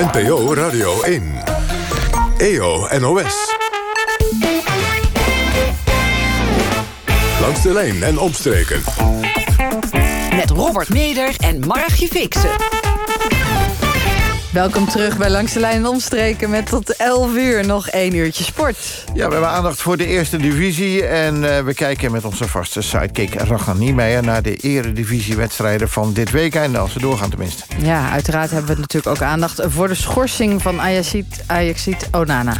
NPO Radio 1. EO NOS. Langs de lijn en omstreken. Met Robert Meder en Margje Fixen. Welkom terug bij Langs de Lijn en Omstreken... met tot 11 uur nog één uurtje sport. Ja, we hebben aandacht voor de eerste divisie... en uh, we kijken met onze vaste sidekick Ragnar Niemeyer... naar de eredivisiewedstrijden van dit weekend, als ze doorgaan tenminste. Ja, uiteraard hebben we natuurlijk ook aandacht... voor de schorsing van Ajaxiet, Ajaxiet Onana.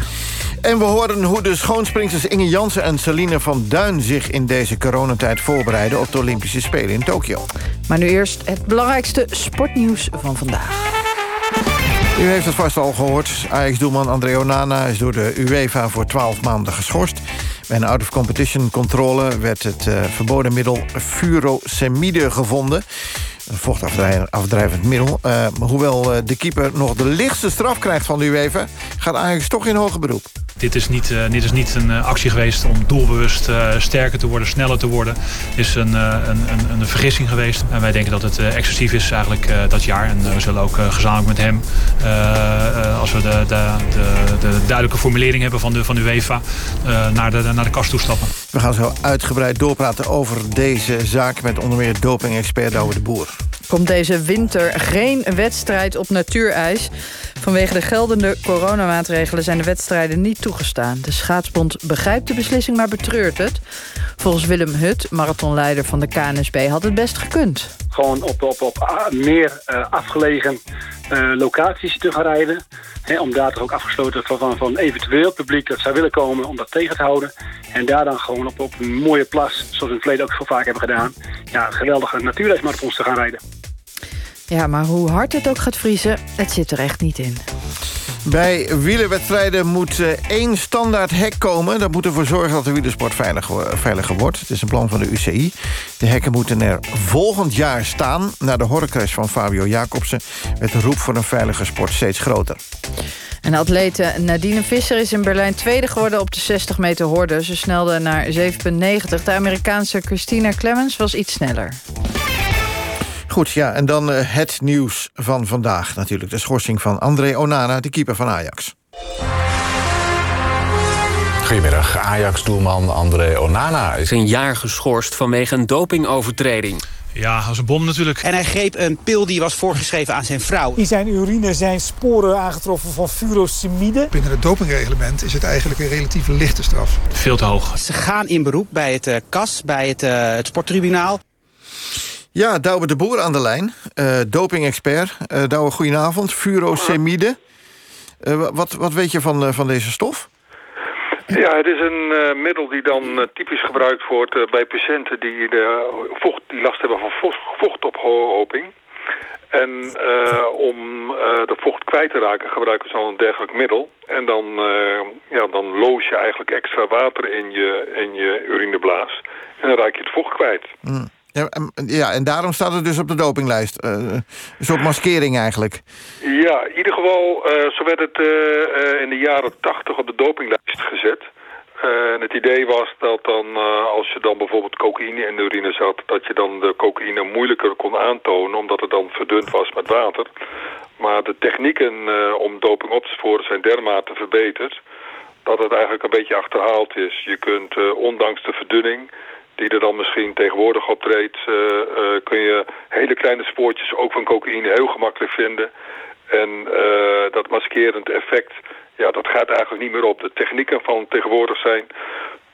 En we horen hoe de schoonspringsters Inge Jansen en Celine van Duin... zich in deze coronatijd voorbereiden op de Olympische Spelen in Tokio. Maar nu eerst het belangrijkste sportnieuws van vandaag. U heeft het vast al gehoord. Ajax-doelman André Onana is door de UEFA voor 12 maanden geschorst. Bij een out-of-competition controle werd het uh, verboden middel furosemide gevonden. Een vochtafdrijvend middel. Uh, hoewel uh, de keeper nog de lichtste straf krijgt van de UEFA... gaat Ajax toch in hoger beroep. Dit is niet, uh, dit is niet een uh, actie geweest om doelbewust uh, sterker te worden, sneller te worden. Het is een, een, een, een, vergissing geweest. En wij denken dat het excessief is eigenlijk dat jaar. En we zullen ook gezamenlijk met hem, als we de, de, de, de, duidelijke formulering hebben van de, van de UEFA, naar, de, naar de kast toestappen. We gaan zo uitgebreid doorpraten over deze zaak met onder meer doping-expert Douwe de Boer komt deze winter geen wedstrijd op natuurijs. Vanwege de geldende coronamaatregelen zijn de wedstrijden niet toegestaan. De schaatsbond begrijpt de beslissing, maar betreurt het. Volgens Willem Hut, marathonleider van de KNSB, had het best gekund. Gewoon op, op, op meer uh, afgelegen uh, locaties te gaan rijden. Hè, om daar toch ook afgesloten van, van, van eventueel publiek dat zou willen komen om dat tegen te houden. En daar dan gewoon op, op een mooie plas, zoals we in het verleden ook zo vaak hebben gedaan... ja, geweldige natuurreismarathons te gaan rijden. Ja, maar hoe hard het ook gaat vriezen, het zit er echt niet in. Bij wielerwedstrijden moet uh, één standaard hek komen. Dat moet ervoor zorgen dat de wielersport veilig, veiliger wordt. Het is een plan van de UCI. De hekken moeten er volgend jaar staan. Na de horrorcrash van Fabio Jacobsen... werd de roep voor een veilige sport steeds groter. En atlete Nadine Visser is in Berlijn tweede geworden op de 60 meter horde. Ze snelde naar 7,90. De Amerikaanse Christina Clemens was iets sneller. Goed, ja, en dan uh, het nieuws van vandaag natuurlijk. De schorsing van André Onana, de keeper van Ajax. Goedemiddag, Ajax-doelman André Onana is een jaar geschorst vanwege een dopingovertreding. Ja, als een bom natuurlijk. En hij greep een pil die was voorgeschreven aan zijn vrouw. In zijn urine zijn sporen aangetroffen van furosemide. Binnen het dopingreglement is het eigenlijk een relatief lichte straf. Veel te hoog. Ze gaan in beroep bij het uh, KAS, bij het, uh, het sporttribunaal. Ja, Douwe de Boer aan de lijn, uh, doping-expert. Uh, Douwe, goedenavond. Furosemide. Uh, wat, wat weet je van, van deze stof? Ja, het is een middel die dan typisch gebruikt wordt bij patiënten die, de vocht, die last hebben van vocht, vochtophoping. En om de vocht kwijt te raken gebruiken ze dan een dergelijk middel. En dan, ja, dan loos je eigenlijk extra water in je, in je urineblaas. En dan raak je het vocht kwijt. Mm. Ja, ja, en daarom staat het dus op de dopinglijst. Uh, een soort maskering eigenlijk. Ja, in ieder geval, uh, zo werd het uh, in de jaren tachtig op de dopinglijst gezet. en het idee was dat dan, als je dan bijvoorbeeld cocaïne in de urine zat... dat je dan de cocaïne moeilijker kon aantonen... omdat het dan verdund was met water. Maar de technieken om doping op te sporen zijn dermate verbeterd... dat het eigenlijk een beetje achterhaald is. Je kunt, ondanks de verdunning die er dan misschien tegenwoordig optreedt... Uh, uh, kun je hele kleine spoortjes ook van cocaïne heel gemakkelijk vinden. En uh, dat maskerend effect, ja, dat gaat eigenlijk niet meer op. De technieken van tegenwoordig zijn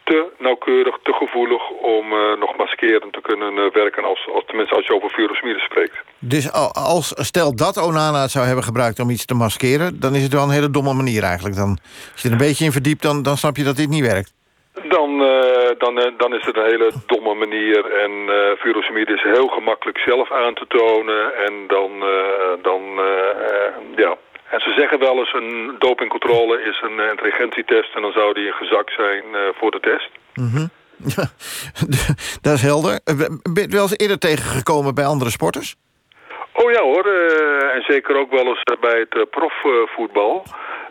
te nauwkeurig, te gevoelig om nog maskerend te kunnen werken... Als, als, tenminste als je over virusmieren spreekt. Dus als, stel dat Onana het zou hebben gebruikt om iets te maskeren... dan is het wel een hele domme manier eigenlijk. Dan, als je er een beetje in verdiept, dan, dan snap je dat dit niet werkt. Dan, uh, dan, uh, dan is het een hele domme manier. En uh, furosemide is heel gemakkelijk zelf aan te tonen. En dan, dan ja. En ze zeggen wel eens een dopingcontrole is een intelligentietest. En dan zou die een gezakt zijn voor de test. Mm -hmm. ja, dat is helder. Ben je wel eens eerder tegengekomen bij andere sporters? Oh ja hoor. en zeker ook wel eens bij het profvoetbal.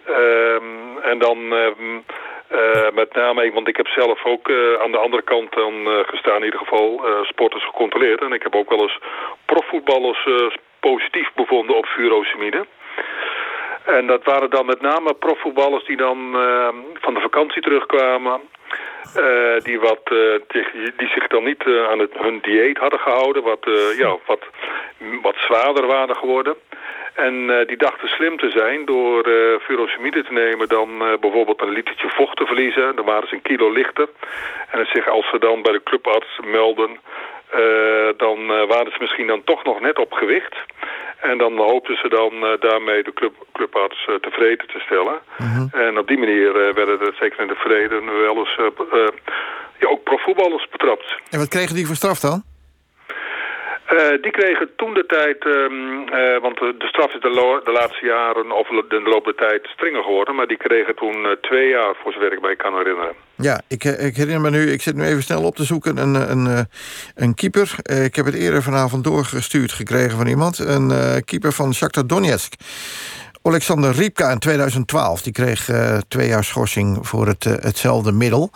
Ehm, en dan... Uh, met name, want ik heb zelf ook uh, aan de andere kant dan uh, gestaan, in ieder geval sporters gecontroleerd. En ik heb ook wel eens profvoetballers positief bevonden op furosemide. En dat waren dan met name profvoetballers die dan van de vakantie terugkwamen. Die, wat, die zich dan niet aan het, hun dieet hadden gehouden. Wat, ja, wat, wat zwaarder waren geworden. En die dachten slim te zijn door uh, furosemide te nemen... dan bijvoorbeeld een litertje vocht te verliezen. Dan waren ze een kilo lichter. En zich, als ze dan bij de clubarts melden... dan waren ze misschien dan toch nog net op gewicht... En dan hoopten ze dan uh, daarmee de club, clubarts uh, tevreden te stellen. Mhm. En op die manier werden er zeker in het verleden wel eens ja, ook profvoetballers betrapt. En wat kregen die voor straf dan? Die kregen toen de tijd, um, want de, de, straf is de, de, laatste jaren of de loop der tijd strenger geworden. Maar die kregen toen twee jaar, voor zover ik mij kan herinneren. Ja, ik, ik, herinner me nu, ik zit nu even snel op te zoeken, een, een, een keeper. Ik heb het eerder vanavond doorgestuurd gekregen van iemand. Een keeper van Shakhtar Donetsk. Alexander Riepka in 2012. Die kreeg twee jaar schorsing voor het, hetzelfde middel.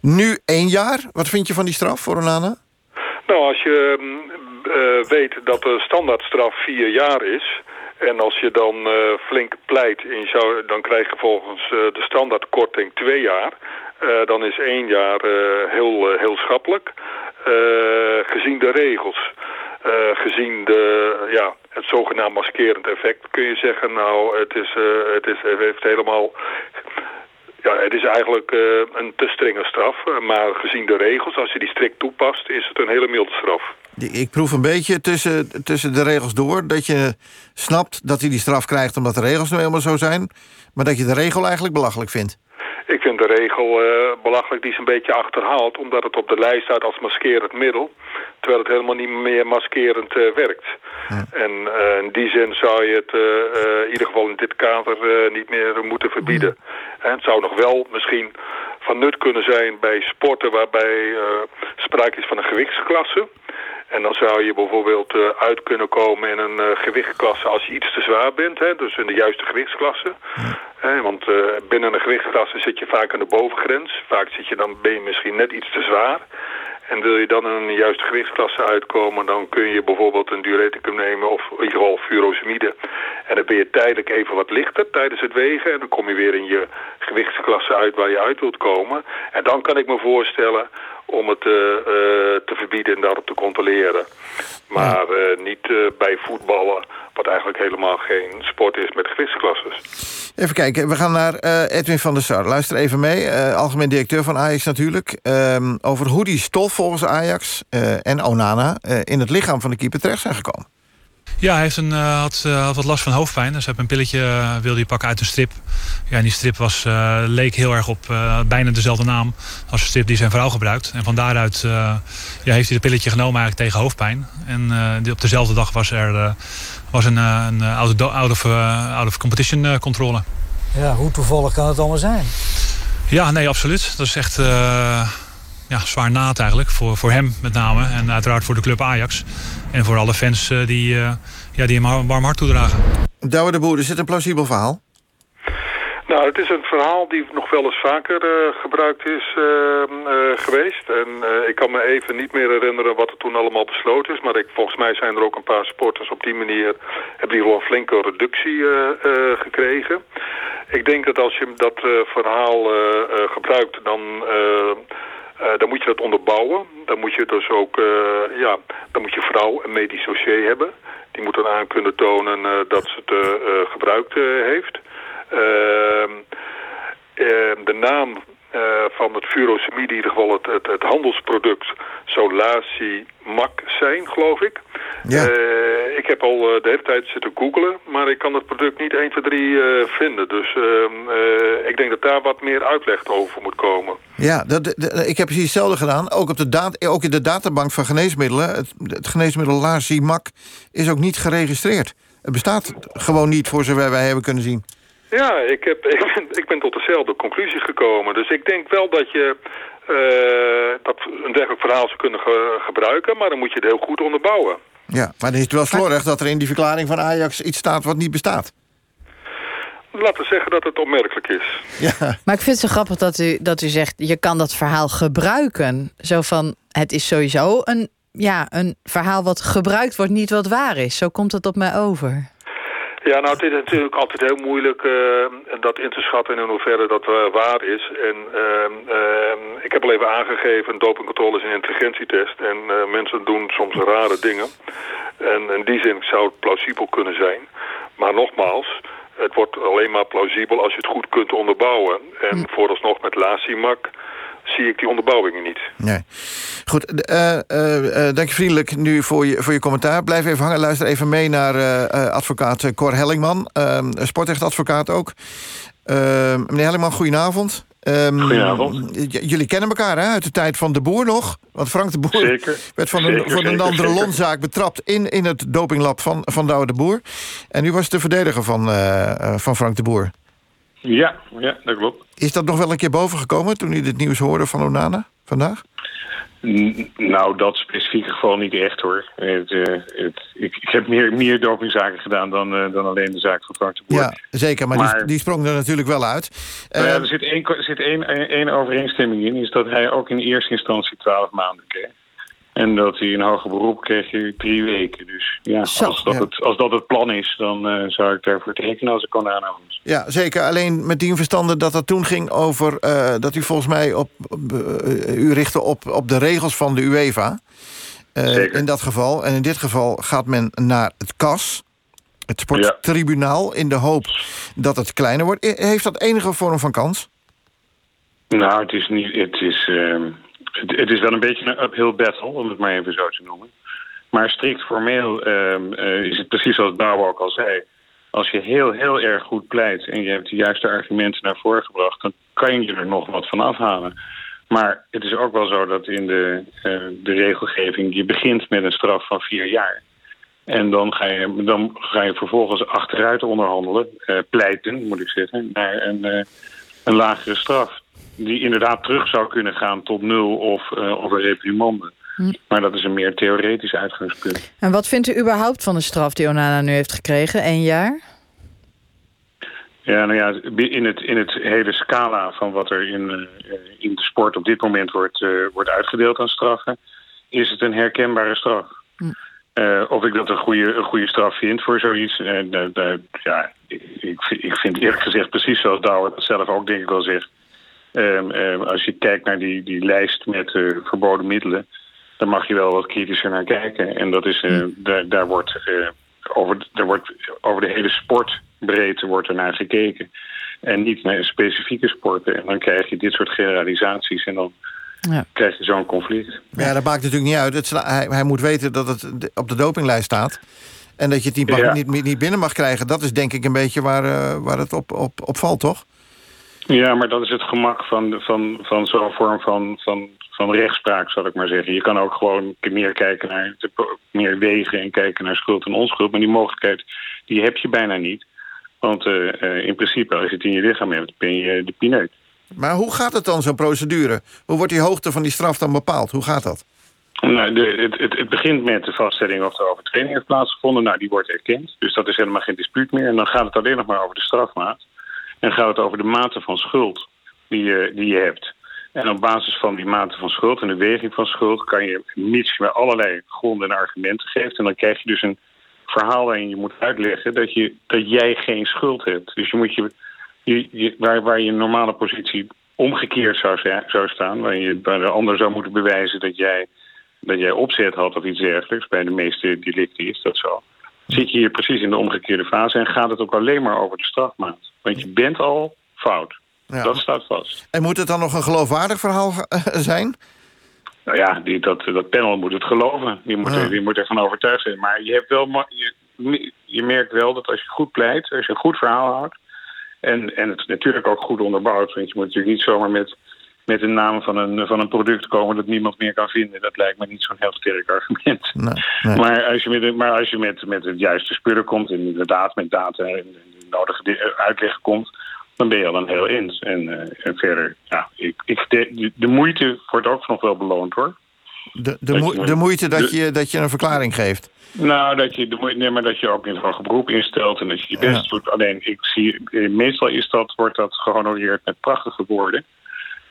Nu één jaar. Wat vind je van die straf voor Onana? Nou, als je uh, weet dat de standaardstraf vier jaar is... en als je dan uh, flink pleit, je zou, dan krijg je volgens uh, de standaardkorting twee jaar... dan is één jaar heel, heel schappelijk. gezien de regels, gezien de, ja, het zogenaamd maskerend effect... kun je zeggen, nou, het, is, het, is, het heeft helemaal ja, het is eigenlijk uh, een te strenge straf. Maar gezien de regels, als je die strikt toepast, is het een hele milde straf. Ik proef een beetje tussen, tussen de regels door... dat je snapt dat hij die straf krijgt omdat de regels nu helemaal zo zijn... maar dat je de regel eigenlijk belachelijk vindt. Ik vind de regel uh, belachelijk, die is een beetje achterhaald... omdat het op de lijst staat als maskerend middel... terwijl het helemaal niet meer maskerend uh, werkt. Ja. En uh, in die zin zou je het in ieder geval in dit kader niet meer moeten verbieden. En het zou nog wel misschien van nut kunnen zijn bij sporten... waarbij sprake is van een gewichtsklasse... En dan zou je bijvoorbeeld uh, uit kunnen komen in een uh, gewichtsklasse als je iets te zwaar bent. Hè, dus in de juiste gewichtsklasse. Hè, want uh, binnen een gewichtsklasse zit je vaak aan de bovengrens. Vaak zit je dan, ben je misschien net iets te zwaar. En wil je dan in een juiste gewichtsklasse uitkomen... dan kun je bijvoorbeeld een diureticum nemen of in ieder geval furosemide. En dan ben je tijdelijk even wat lichter tijdens het wegen... en dan kom je weer in je gewichtsklasse uit waar je uit wilt komen. En dan kan ik me voorstellen om het uh, uh, te verbieden en daarop te controleren. Maar uh, niet bij voetballen, wat eigenlijk helemaal geen sport is met gewichtsklasses. Even kijken, we gaan naar Edwin van der Sar. Luister even mee, algemeen directeur van Ajax natuurlijk... Ehm, over hoe die stof volgens Ajax en Onana... in het lichaam van de keeper terecht zijn gekomen. Ja, hij heeft een, uh, had, uh, had wat last van hoofdpijn. Dus hij heeft een pilletje uh, wilde hij pakken uit een strip. Ja, en die strip was, leek heel erg op bijna dezelfde naam als de strip die zijn vrouw gebruikt. En van daaruit ja, heeft hij het pilletje genomen eigenlijk tegen hoofdpijn. En die, op dezelfde dag was er was een, een out, of, out, of, out of competition controle. Ja, hoe toevallig kan het allemaal zijn? Ja, nee, absoluut. Dat is echt ja, zwaar naad eigenlijk. Voor, voor hem met name. En uiteraard voor de club Ajax. En voor alle fans uh, die, uh, ja, die hem een warm hart toedragen. Douwe de Boer, is dit een plausibel verhaal? Nou, het is een verhaal die nog wel eens vaker uh, gebruikt is geweest. En ik kan me even niet meer herinneren wat er toen allemaal besloten is. Maar ik, volgens mij zijn er ook een paar sporters op die manier... hebben die gewoon een flinke reductie gekregen. Ik denk dat als je dat verhaal gebruikt, dan... Dan moet je dat onderbouwen. Dan moet je dus ook, ja, dan moet je vrouw een medisch dossier hebben. Die moet dan aan kunnen tonen dat ze het gebruikt heeft. Ehm, de naam van het furosemide, in ieder geval het, het, het handelsproduct, Mac zijn, geloof ik. Ja. Uh, ik heb al uh, de hele tijd zitten googlen, maar ik kan het product niet 1, 2, 3 uh, vinden. Dus uh, ik denk dat daar wat meer uitleg over moet komen. Ja, dat, ik heb precies hetzelfde gedaan. Ook, op de ook in de databank van geneesmiddelen. Het, het geneesmiddel Mac is ook niet geregistreerd. Het bestaat gewoon niet voor zover wij hebben kunnen zien. Ja, ik, heb, ik, ben, ik ben tot dezelfde conclusie gekomen. Dus ik denk wel dat je uh, dat een dergelijk verhaal zou kunnen ge gebruiken... maar dan moet je het heel goed onderbouwen. Ja, maar dan is het wel slordig dat er in die verklaring van Ajax iets staat wat niet bestaat. Laten we zeggen dat het opmerkelijk is. Ja. Maar ik vind het zo grappig dat u, dat u zegt... je kan dat verhaal gebruiken. Zo van, het is sowieso een, ja, een verhaal wat gebruikt wordt... niet wat waar is. Zo komt het op mij over. Ja, nou, het is natuurlijk altijd heel moeilijk uh, dat in te schatten in hoeverre dat uh, waar is. En uh, ik heb al even aangegeven, dopingcontrole is een intelligentietest. En mensen doen soms rare dingen. En in die zin zou het plausibel kunnen zijn. Maar nogmaals, het wordt alleen maar plausibel als je het goed kunt onderbouwen. En hm. vooralsnog met LACIMAC zie ik die onderbouwingen niet. Nee. Goed, uh, uh, dank je vriendelijk nu voor je, voor je commentaar. Blijf even hangen, luister even mee naar advocaat Cor Hellingman. Ehm, sportrechtadvocaat ook. Ehm, meneer Hellingman, goedenavond. Um, Goedenavond. Jullie kennen elkaar hè? uit de tijd van de Boer nog. Want Frank de Boer zeker, werd van een, van een andere lonzaak betrapt... in, in het dopinglab van, van Douwe de Boer. En u was de verdediger van, van Frank de Boer. Ja, ja, dat klopt. Is dat nog wel een keer bovengekomen toen u dit nieuws hoorde van Onana vandaag? nou, dat specifieke geval niet echt hoor. Het, uh, het, ik, ik, heb meer, meer dopingzaken gedaan dan, uh, dan alleen de zaak van Frank de Boer. Ja, zeker, maar, maar die, die, sprong er natuurlijk wel uit. Nou ja, er zit één, er zit één, één overeenstemming in, is dat hij ook in eerste instantie twaalf maanden kreeg. En dat hij een hoger beroep kreeg je drie weken. Dus ja, als, dat Het, als dat het plan is, dan uh, zou ik daarvoor tekenen als ik kon aanhouden. Ja, zeker. Alleen met die verstande dat het toen ging over... Uh, dat u volgens mij op, uh, u richtte op, op de regels van de UEFA. in dat geval. En in dit geval gaat men naar het KAS. Het sporttribunaal. In de hoop dat het kleiner wordt. Heeft dat enige vorm van kans? Nou, het is niet... Het is... Ehm, het, is wel een beetje een uphill battle, om het maar even zo te noemen. Maar strikt formeel um, uh, is het precies zoals Bouw ook al zei. Als je heel, heel erg goed pleit en je hebt de juiste argumenten naar voren gebracht... dan kan je er nog wat van afhalen. Maar het is ook wel zo dat in de, uh, de regelgeving... je begint met een straf van vier jaar. En dan ga je, dan ga je vervolgens achteruit onderhandelen, uh, pleiten moet ik zeggen... naar een, een lagere straf die inderdaad terug zou kunnen gaan tot nul of, uh, of een reprimande. Hm. Maar dat is een meer theoretisch uitgangspunt. En wat vindt u überhaupt van de straf die Onana nu heeft gekregen? Eén jaar? Ja, nou ja, in het, in het hele scala van wat er in, uh, in de sport op dit moment wordt, uh, wordt uitgedeeld aan straffen, is het een herkenbare straf. Hm. Uh, of ik dat een goede, een goede straf vind voor zoiets. Ja, ik, ik vind eerlijk gezegd precies zoals Douwe dat zelf ook denk ik wel zegt. Um, um, als je kijkt naar die, die lijst met uh, verboden middelen... dan mag je wel wat kritischer naar kijken. En dat is, uh, daar, daar, wordt, uh, over, daar wordt over de hele sportbreedte wordt er naar gekeken. En niet naar specifieke sporten. En dan krijg je dit soort generalisaties en dan ja. krijg je zo'n conflict. Ja, dat maakt natuurlijk niet uit. Het, hij, hij, moet weten dat het op de dopinglijst staat. En dat je het niet, mag, ja. niet, niet, binnen mag krijgen. Dat is denk ik een beetje waar, waar het op, op, op valt, toch? Ja, maar dat is het gemak van, van, van zo'n vorm van, van, van rechtspraak, zal ik maar zeggen. Je kan ook gewoon meer kijken naar meer wegen en kijken naar schuld en onschuld. Maar die mogelijkheid die heb je bijna niet. Want uh, uh, in principe, als je het in je lichaam hebt, ben je de pineut. Maar hoe gaat het dan, zo'n procedure? Hoe wordt die hoogte van die straf dan bepaald? Hoe gaat dat? Nou, de, het, het, het, begint met de vaststelling of er overtreding heeft plaatsgevonden. Nou, die wordt erkend. Dus dat is helemaal geen dispuut meer. En dan gaat het alleen nog maar over de strafmaat. En gaat het over de mate van schuld die je, die je hebt. En op basis van die mate van schuld en de weging van schuld... kan je, mits je allerlei gronden en argumenten geeft... en dan krijg je dus een verhaal waarin je moet uitleggen... dat, je, dat jij geen schuld hebt. Dus je moet je, je, waar, waar je normale positie omgekeerd zou, zou staan... waar je bij de ander zou moeten bewijzen dat jij, dat jij opzet had of iets dergelijks... bij de meeste delicten is dat zo zit je hier precies in de omgekeerde fase... en gaat het ook alleen maar over de strafmaat. Want je bent al fout. Ja. Dat staat vast. En moet het dan nog een geloofwaardig verhaal eh, zijn? Nou ja, die, dat, dat panel moet het geloven. Die moet, ja. die moet ervan overtuigd zijn. Maar je, hebt wel, je, je merkt wel dat als je goed pleit, als je een goed verhaal houdt... en, en het natuurlijk ook goed onderbouwt... want je moet natuurlijk niet zomaar met met een naam van een, van een product komen dat niemand meer kan vinden. Dat lijkt me niet zo'n heel sterk argument. Nee, nee. Maar als je, met, maar als je met, met het juiste spullen komt... en inderdaad met data en de nodige uitleg komt... dan ben je al een heel eens. En, uh, en verder, ja, ik, ik, de, de, moeite wordt ook nog wel beloond, hoor. De, de, mo de moeite dat, je, dat je een verklaring geeft? Nou, dat je, de, nee, maar dat je ook in het beroep instelt en dat je je best ja. doet. Alleen, ik zie, meestal is dat, wordt dat gehonoreerd met prachtige woorden...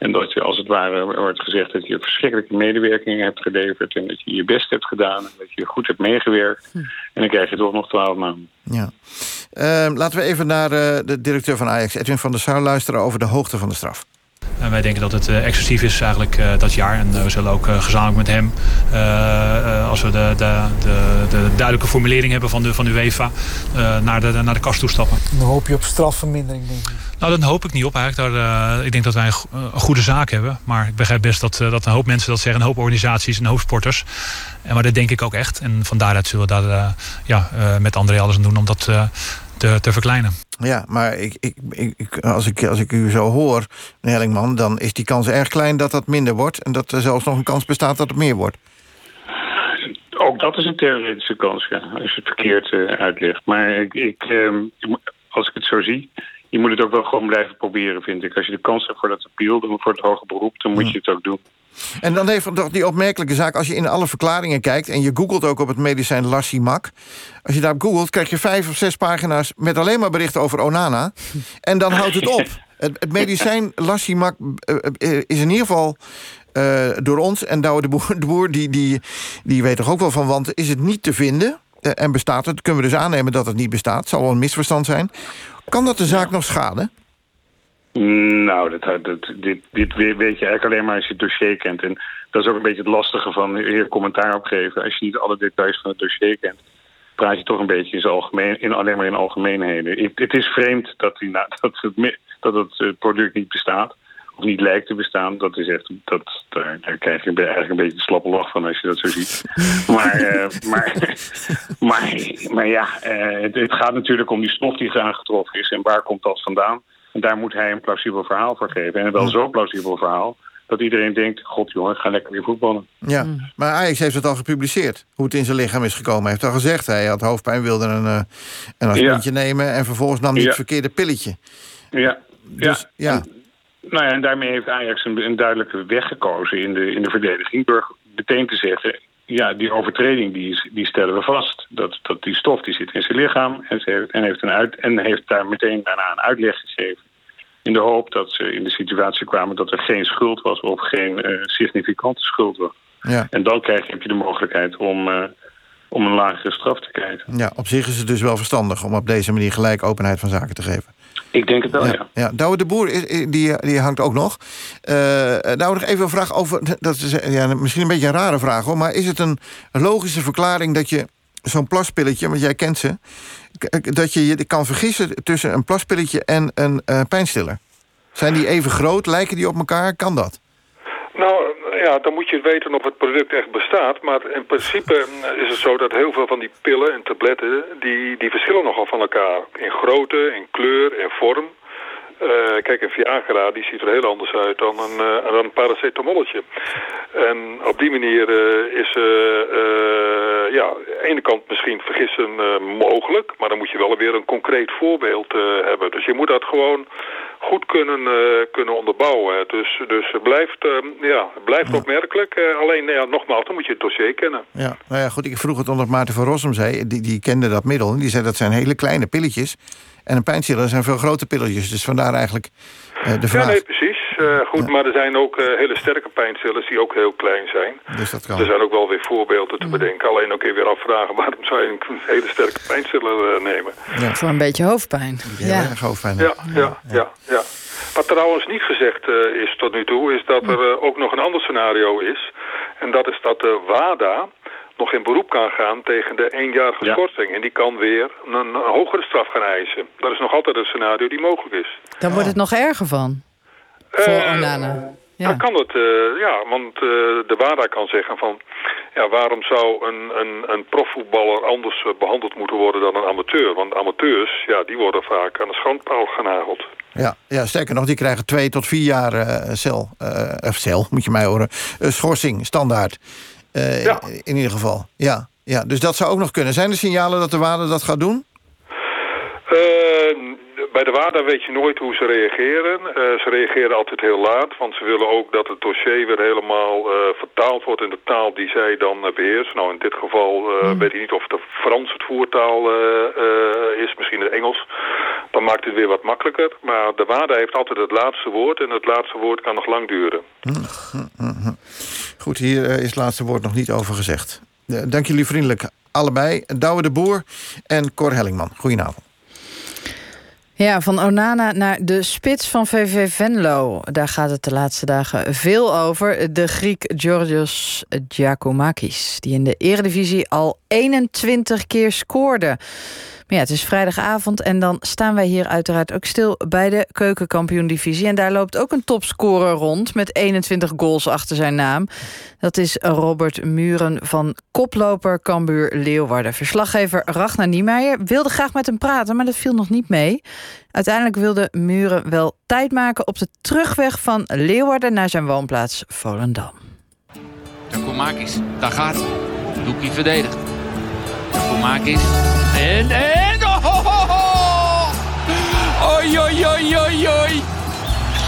En dat je als het ware wordt gezegd dat je verschrikkelijke medewerking hebt geleverd... en dat je je best hebt gedaan en dat je goed hebt meegewerkt. En dan krijg je toch nog twaalf maanden. Ja. Uh, laten we even naar uh, de directeur van Ajax, Edwin van der Sar, luisteren over de hoogte van de straf. En wij denken dat het uh, excessief is eigenlijk uh, dat jaar. En uh, we zullen ook gezamenlijk met hem, als we de, de, de, de, duidelijke formulering hebben van de, van de UEFA, naar, de, naar de kast toestappen. Dan hoop je op strafvermindering, denk ik. Nou, dat hoop ik niet op eigenlijk. Daar, ik denk dat wij een, een, goede zaak hebben. Maar ik begrijp best dat, dat een hoop mensen dat zeggen. Een hoop organisaties en een hoop sporters. En, maar dat denk ik ook echt. En van daaruit zullen we daar ja, met André alles aan doen om dat te, te verkleinen. Ja, maar ik, ik, ik, als, ik, als ik u zo hoor, meneer Hellingman... dan is die kans erg klein dat dat minder wordt... en dat er zelfs nog een kans bestaat dat het meer wordt. Ook dat is een theoretische kans, ja, als je het verkeerd uh, uitlegt. Maar ik, ik, uh, als ik het zo zie, je moet het ook wel gewoon blijven proberen, vind ik. Als je de kans hebt voor dat appeal, voor het hoge beroep... dan moet je het ook doen. En dan even nog die opmerkelijke zaak. Als je in alle verklaringen kijkt... en je googelt ook op het medicijn Lassimac... als je daarop googelt, krijg je vijf of zes pagina's... met alleen maar berichten over Onana. En dan houdt het op. Het, medicijn Lassimac uh, is in ieder geval... Uh, door ons en Douwe de Boer, die, die, die weet er ook wel van... want is het niet te vinden en bestaat het... kunnen we dus aannemen dat het niet bestaat. Zal wel een misverstand zijn. Kan dat de zaak nog schaden? Nou, dat, dat, dit, dit weet je eigenlijk alleen maar als je het dossier kent. En dat is ook een beetje het lastige van hier commentaar op geven. Als je niet alle details van het dossier kent, praat je toch een beetje in, zijn algemeen, in alleen maar in algemeenheden. Het is vreemd dat, die, dat, het, dat het product niet bestaat. Of niet lijkt te bestaan. Dat is echt, dat, daar, daar krijg je eigenlijk een beetje een slappe lach van als je dat zo ziet. maar, uh, maar, maar, maar ja, uh, het, het gaat natuurlijk om die stof die aangetroffen is. En waar komt dat vandaan? En daar moet hij een plausibel verhaal voor geven. En wel zo'n plausibel verhaal dat iedereen denkt... god jongen, ga lekker weer voetballen. Ja, maar Ajax heeft het al gepubliceerd. Hoe het in zijn lichaam is gekomen. Hij heeft al gezegd, hij had hoofdpijn, wilde een, uh, een aspirintje ja. nemen... en vervolgens nam hij ja. het verkeerde pilletje. Ja, dus, ja. ja. En, nou ja, en daarmee heeft Ajax een, een duidelijke weg gekozen in de, in de verdediging... door meteen te zeggen, ja, die overtreding die, die stellen we vast. Dat, dat die stof die zit in zijn lichaam en, ze heeft, en, heeft een uit, en heeft daar meteen daarna een uitleg gegeven. In de hoop dat ze in de situatie kwamen dat er geen schuld was of geen uh, significante schuld was. Ja. En dan krijg je, heb je de mogelijkheid om, uh, om een lagere straf te krijgen. Ja, op zich is het dus wel verstandig om op deze manier gelijk openheid van zaken te geven. Ik denk het wel, ja. ja. ja. Douwe de Boer, die, die hangt ook nog. Uh, nou, nog even een vraag over... Dat is ja, misschien een beetje een rare vraag, hoor... maar is het een logische verklaring dat je zo'n plaspilletje... want jij kent ze... dat je je kan vergissen tussen een plaspilletje en een uh, pijnstiller? Zijn die even groot? Lijken die op elkaar? Kan dat? Nou, ja, dan moet je weten of het product echt bestaat. Maar in principe is het zo dat heel veel van die pillen en tabletten... die, die verschillen nogal van elkaar. In grootte, in kleur, in vorm. Uh, kijk, een Viagra die ziet er heel anders uit dan een, uh, dan een paracetamolletje. En op die manier uh, is ja, aan de ene kant misschien vergissen mogelijk... maar dan moet je wel weer een concreet voorbeeld hebben. Dus je moet dat gewoon goed kunnen, kunnen onderbouwen. Dus, dus het blijft, ja, blijft ja. opmerkelijk. Alleen, ja, nogmaals, dan moet je het dossier kennen. Ja, nou ja, goed, ik vroeg het omdat Maarten van Rossum zei... die, die kende dat middel, die zei dat zijn hele kleine pilletjes... en een pijnstiller zijn veel grote pilletjes. Dus vandaar eigenlijk de vraag. Ja, nee, precies. goed, ja. maar er zijn ook hele sterke pijnstillers die ook heel klein zijn. Dus dat kan. Er zijn ook wel weer voorbeelden te bedenken. Alleen ook weer afvragen, waarom zou je een hele sterke pijnstiller nemen? Ja. Voor een beetje hoofdpijn. Ja, ja. hoofdpijn. Ja, ja, ja. ja. Wat trouwens niet gezegd uh, is tot nu toe, is dat er uh, ook nog een ander scenario is. En dat is dat de WADA nog in beroep kan gaan tegen de eenjarige ja. schorsing. En die kan weer een, een, hogere straf gaan eisen. Dat is nog altijd een scenario die mogelijk is. Dan wordt het nog erger van. Voor uh, Onana. Ja. Dan kan het, uh, ja, want uh, de WADA kan zeggen van... ja, waarom zou een, een, een profvoetballer anders behandeld moeten worden dan een amateur? Want amateurs, ja, die worden vaak aan de schandpaal genageld. Ja, ja, sterker nog, die krijgen twee tot vier jaar uh, cel, uh, of cel, moet je mij horen, uh, schorsing, standaard. Ja. In ieder geval, ja, ja. Dus dat zou ook nog kunnen. Zijn er signalen dat de WADA dat gaat doen? bij de WADA weet je nooit hoe ze reageren. ze reageren altijd heel laat, want ze willen ook dat het dossier weer helemaal vertaald wordt in de taal die zij dan beheersen. Nou, in dit geval mm. weet ik niet of de Frans het voertaal is, misschien het Engels dan dan maakt het weer wat makkelijker. Maar de waarde heeft altijd het laatste woord en het laatste woord kan nog lang duren. Goed, hier is het laatste woord nog niet over gezegd. Dank jullie vriendelijk allebei. Douwe de Boer en Cor Hellingman. Goedenavond. Ja, van Onana naar de spits van VV Venlo. Daar gaat het de laatste dagen veel over. De Griek Georgios Giacomakis, die in de eredivisie al 21 keer scoorde. Ja, het is vrijdagavond en dan staan wij hier uiteraard ook stil bij de keukenkampioen-divisie. En daar loopt ook een topscorer rond met 21 goals achter zijn naam. Dat is Robert Muren van koploper Cambuur Leeuwarden. Verslaggever Ragnar Niemeyer wilde graag met hem praten, maar dat viel nog niet mee. Uiteindelijk wilde Muren wel tijd maken op de terugweg van Leeuwarden naar zijn woonplaats Volendam. De Komakis, daar gaat Doekie verdedigt. Komakis en, en, oh, oh, oh, oh. Oi, oi, oi, oi, oi.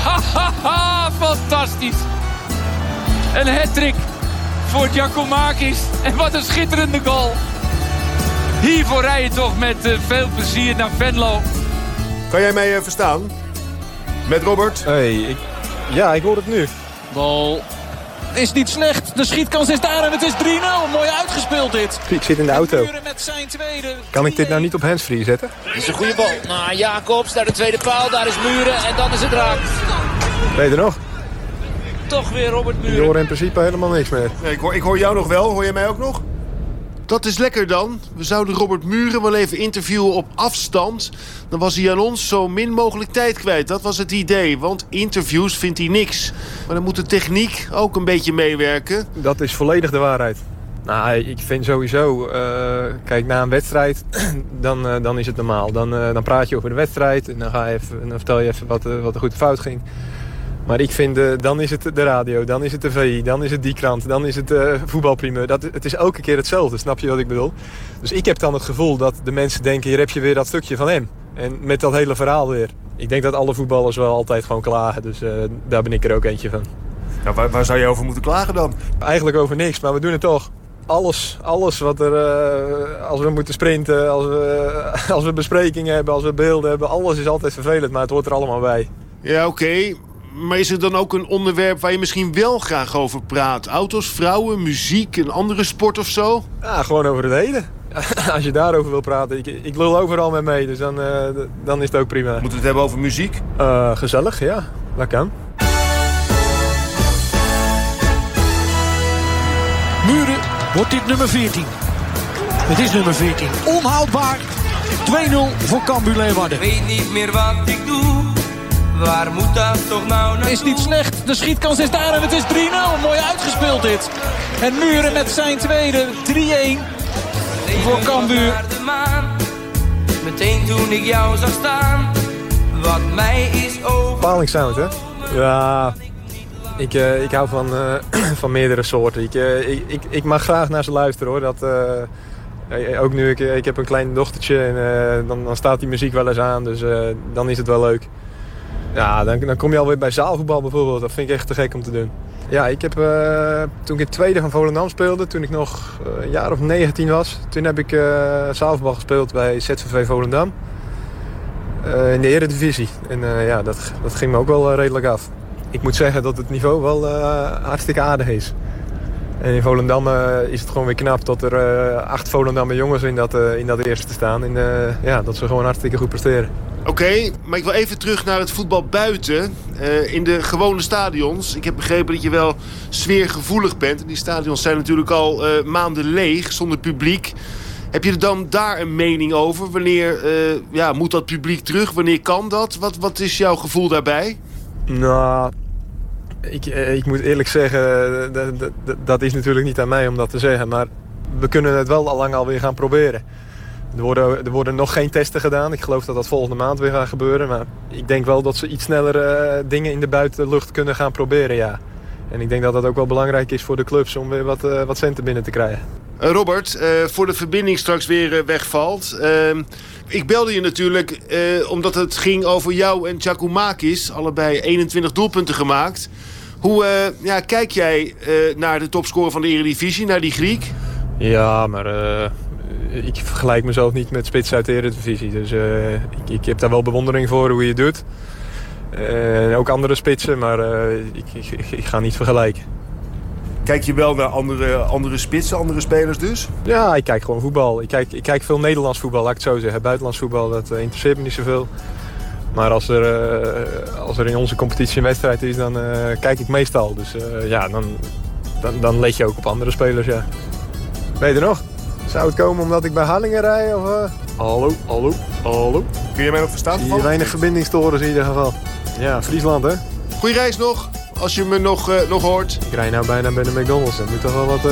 Ha, ha, ha, fantastisch. Een hat-trick voor Giacomakis. En wat een schitterende goal. Hiervoor rij je toch met uh, veel plezier naar Venlo. Kan jij mij uh, verstaan? Met Robert? Hey, ik... ja, ik hoor het nu. Bal is niet slecht. De schietkans is daar en het is 3-0. Mooi uitgespeeld dit. Ik zit in de auto. Kan ik dit nou niet op handsfree zetten? Dit is een goede bal. Nou, Jacobs naar de tweede paal. Daar is Muren en dan is het raak. Ben je er nog? Toch weer Robert Muren. Ik hoor in principe helemaal niks meer. Nee, ik, hoor, ik hoor jou nog wel. Hoor je mij ook nog? Dat is lekker dan. We zouden Robert Muren wel even interviewen op afstand. Dan was hij aan ons zo min mogelijk tijd kwijt. Dat was het idee, want interviews vindt hij niks. Maar dan moet de techniek ook een beetje meewerken. Dat is volledig de waarheid. Nou, ik vind sowieso, uh, kijk, na een wedstrijd, dan, uh, dan is het normaal. Dan, uh, dan praat je over de wedstrijd en dan, ga je even, dan vertel je even wat, wat er goed fout ging. Maar ik vind, uh, dan is het de radio, dan is het de VI, dan is het die krant, dan is het uh, voetbalprimeur. Dat, het is elke keer hetzelfde, snap je wat ik bedoel? Dus ik heb dan het gevoel dat de mensen denken, hier heb je weer dat stukje van hem. En met dat hele verhaal weer. Ik denk dat alle voetballers wel altijd gewoon klagen, dus uh, daar ben ik er ook eentje van. Ja, waar, waar, zou je over moeten klagen dan? Eigenlijk over niks, maar we doen het toch. Alles, alles wat er, als we moeten sprinten, als we, als we besprekingen hebben, als we beelden hebben, alles is altijd vervelend, maar het hoort er allemaal bij. Ja, oké. Okay. Maar is er dan ook een onderwerp waar je misschien wel graag over praat? Auto's, vrouwen, muziek, een andere sport of zo? Ja, gewoon over het heden. Als je daarover wil praten. Ik, ik lul overal mee mee, dus dan, uh, dan is het ook prima. Moeten we het hebben over muziek? Uh, gezellig, ja. Dat kan. Muren wordt dit nummer 14. Het is nummer 14. Onhoudbaar. 2-0 voor Cambuur Leeuwarden. Weet niet meer wat ik doe. Waar moet dat toch nou naartoe? Is niet slecht. De schietkans is daar en het is 3-0. Mooi uitgespeeld dit. En Muren met zijn tweede 3-1 voor Cambuur. Meteen toen ik jou zag staan. Wat mij is over. Palingsound, hè? Ja, ik, uh, ik hou van, uh, van meerdere soorten. Ik, uh, ik, ik, ik, mag graag naar ze luisteren, hoor. Dat, ook nu, ik, ik heb een klein dochtertje en dan, dan staat die muziek wel eens aan. Dus dan is het wel leuk. Ja, dan, kom je alweer bij zaalvoetbal bijvoorbeeld. Dat vind ik echt te gek om te doen. Ja, ik heb, uh, toen ik in tweede van Volendam speelde, toen ik nog uh, een jaar of 19 was, toen heb ik uh, zaalvoetbal gespeeld bij ZVV Volendam. in de eredivisie. En ja, dat, dat ging me ook wel redelijk af. Ik moet zeggen dat het niveau wel hartstikke aardig is. En in Volendam is het gewoon weer knap dat er acht Volendamme jongens in dat, in dat eerste staan. En ja, dat ze gewoon hartstikke goed presteren. Oké, maar ik wil even terug naar het voetbal buiten. Uh, in de gewone stadions. Ik heb begrepen dat je wel sfeergevoelig bent. En die stadions zijn natuurlijk al uh, maanden leeg, zonder publiek. Heb je er dan daar een mening over? Wanneer uh, ja, moet dat publiek terug? Wanneer kan dat? Wat, wat is jouw gevoel daarbij? Nou, ik, ik moet eerlijk zeggen, dat is natuurlijk niet aan mij om dat te zeggen. Maar we kunnen het wel al lang alweer gaan proberen. Er worden, er worden nog geen testen gedaan. Ik geloof dat dat volgende maand weer gaat gebeuren. Maar ik denk wel dat ze iets sneller uh, dingen in de buitenlucht kunnen gaan proberen, ja. En ik denk dat dat ook wel belangrijk is voor de clubs om weer wat, uh, wat centen binnen te krijgen. Uh, Robert, voor de verbinding straks weer wegvalt. Ehm, ik belde je natuurlijk omdat het ging over jou en Giacomakis. Allebei 21 doelpunten gemaakt. Hoe ja, kijk jij naar de topscorer van de Eredivisie, naar die Griek? Ja, maar ik vergelijk mezelf niet met spits uit de Eredivisie. Dus uh, ik, ik, heb daar wel bewondering voor hoe je het doet. Uh, ook andere spitsen, maar ik, ik, ik, ga niet vergelijken. Kijk je wel naar andere, andere spitsen, andere spelers dus? Ja, ik kijk gewoon voetbal. Ik kijk, ik kijk veel Nederlands voetbal, laat ik het zo zeggen. Buitenlands voetbal, dat interesseert me niet zoveel. Maar als er, als er in onze competitie een wedstrijd is, dan kijk ik meestal. Dus ja, dan, dan, dan let je ook op andere spelers, ja. Weet je nog? Zou het komen omdat ik bij Hallingen rij? Of, uh... Hallo, hallo, hallo. Kun je mij nog verstaan? Hier weinig verbindingstorens in ieder geval. Ja, Friesland hè. Goeie reis nog, als je me nog, uh, nog hoort. Ik rij nou bijna bij de McDonald's. Er moet toch wel wat uh,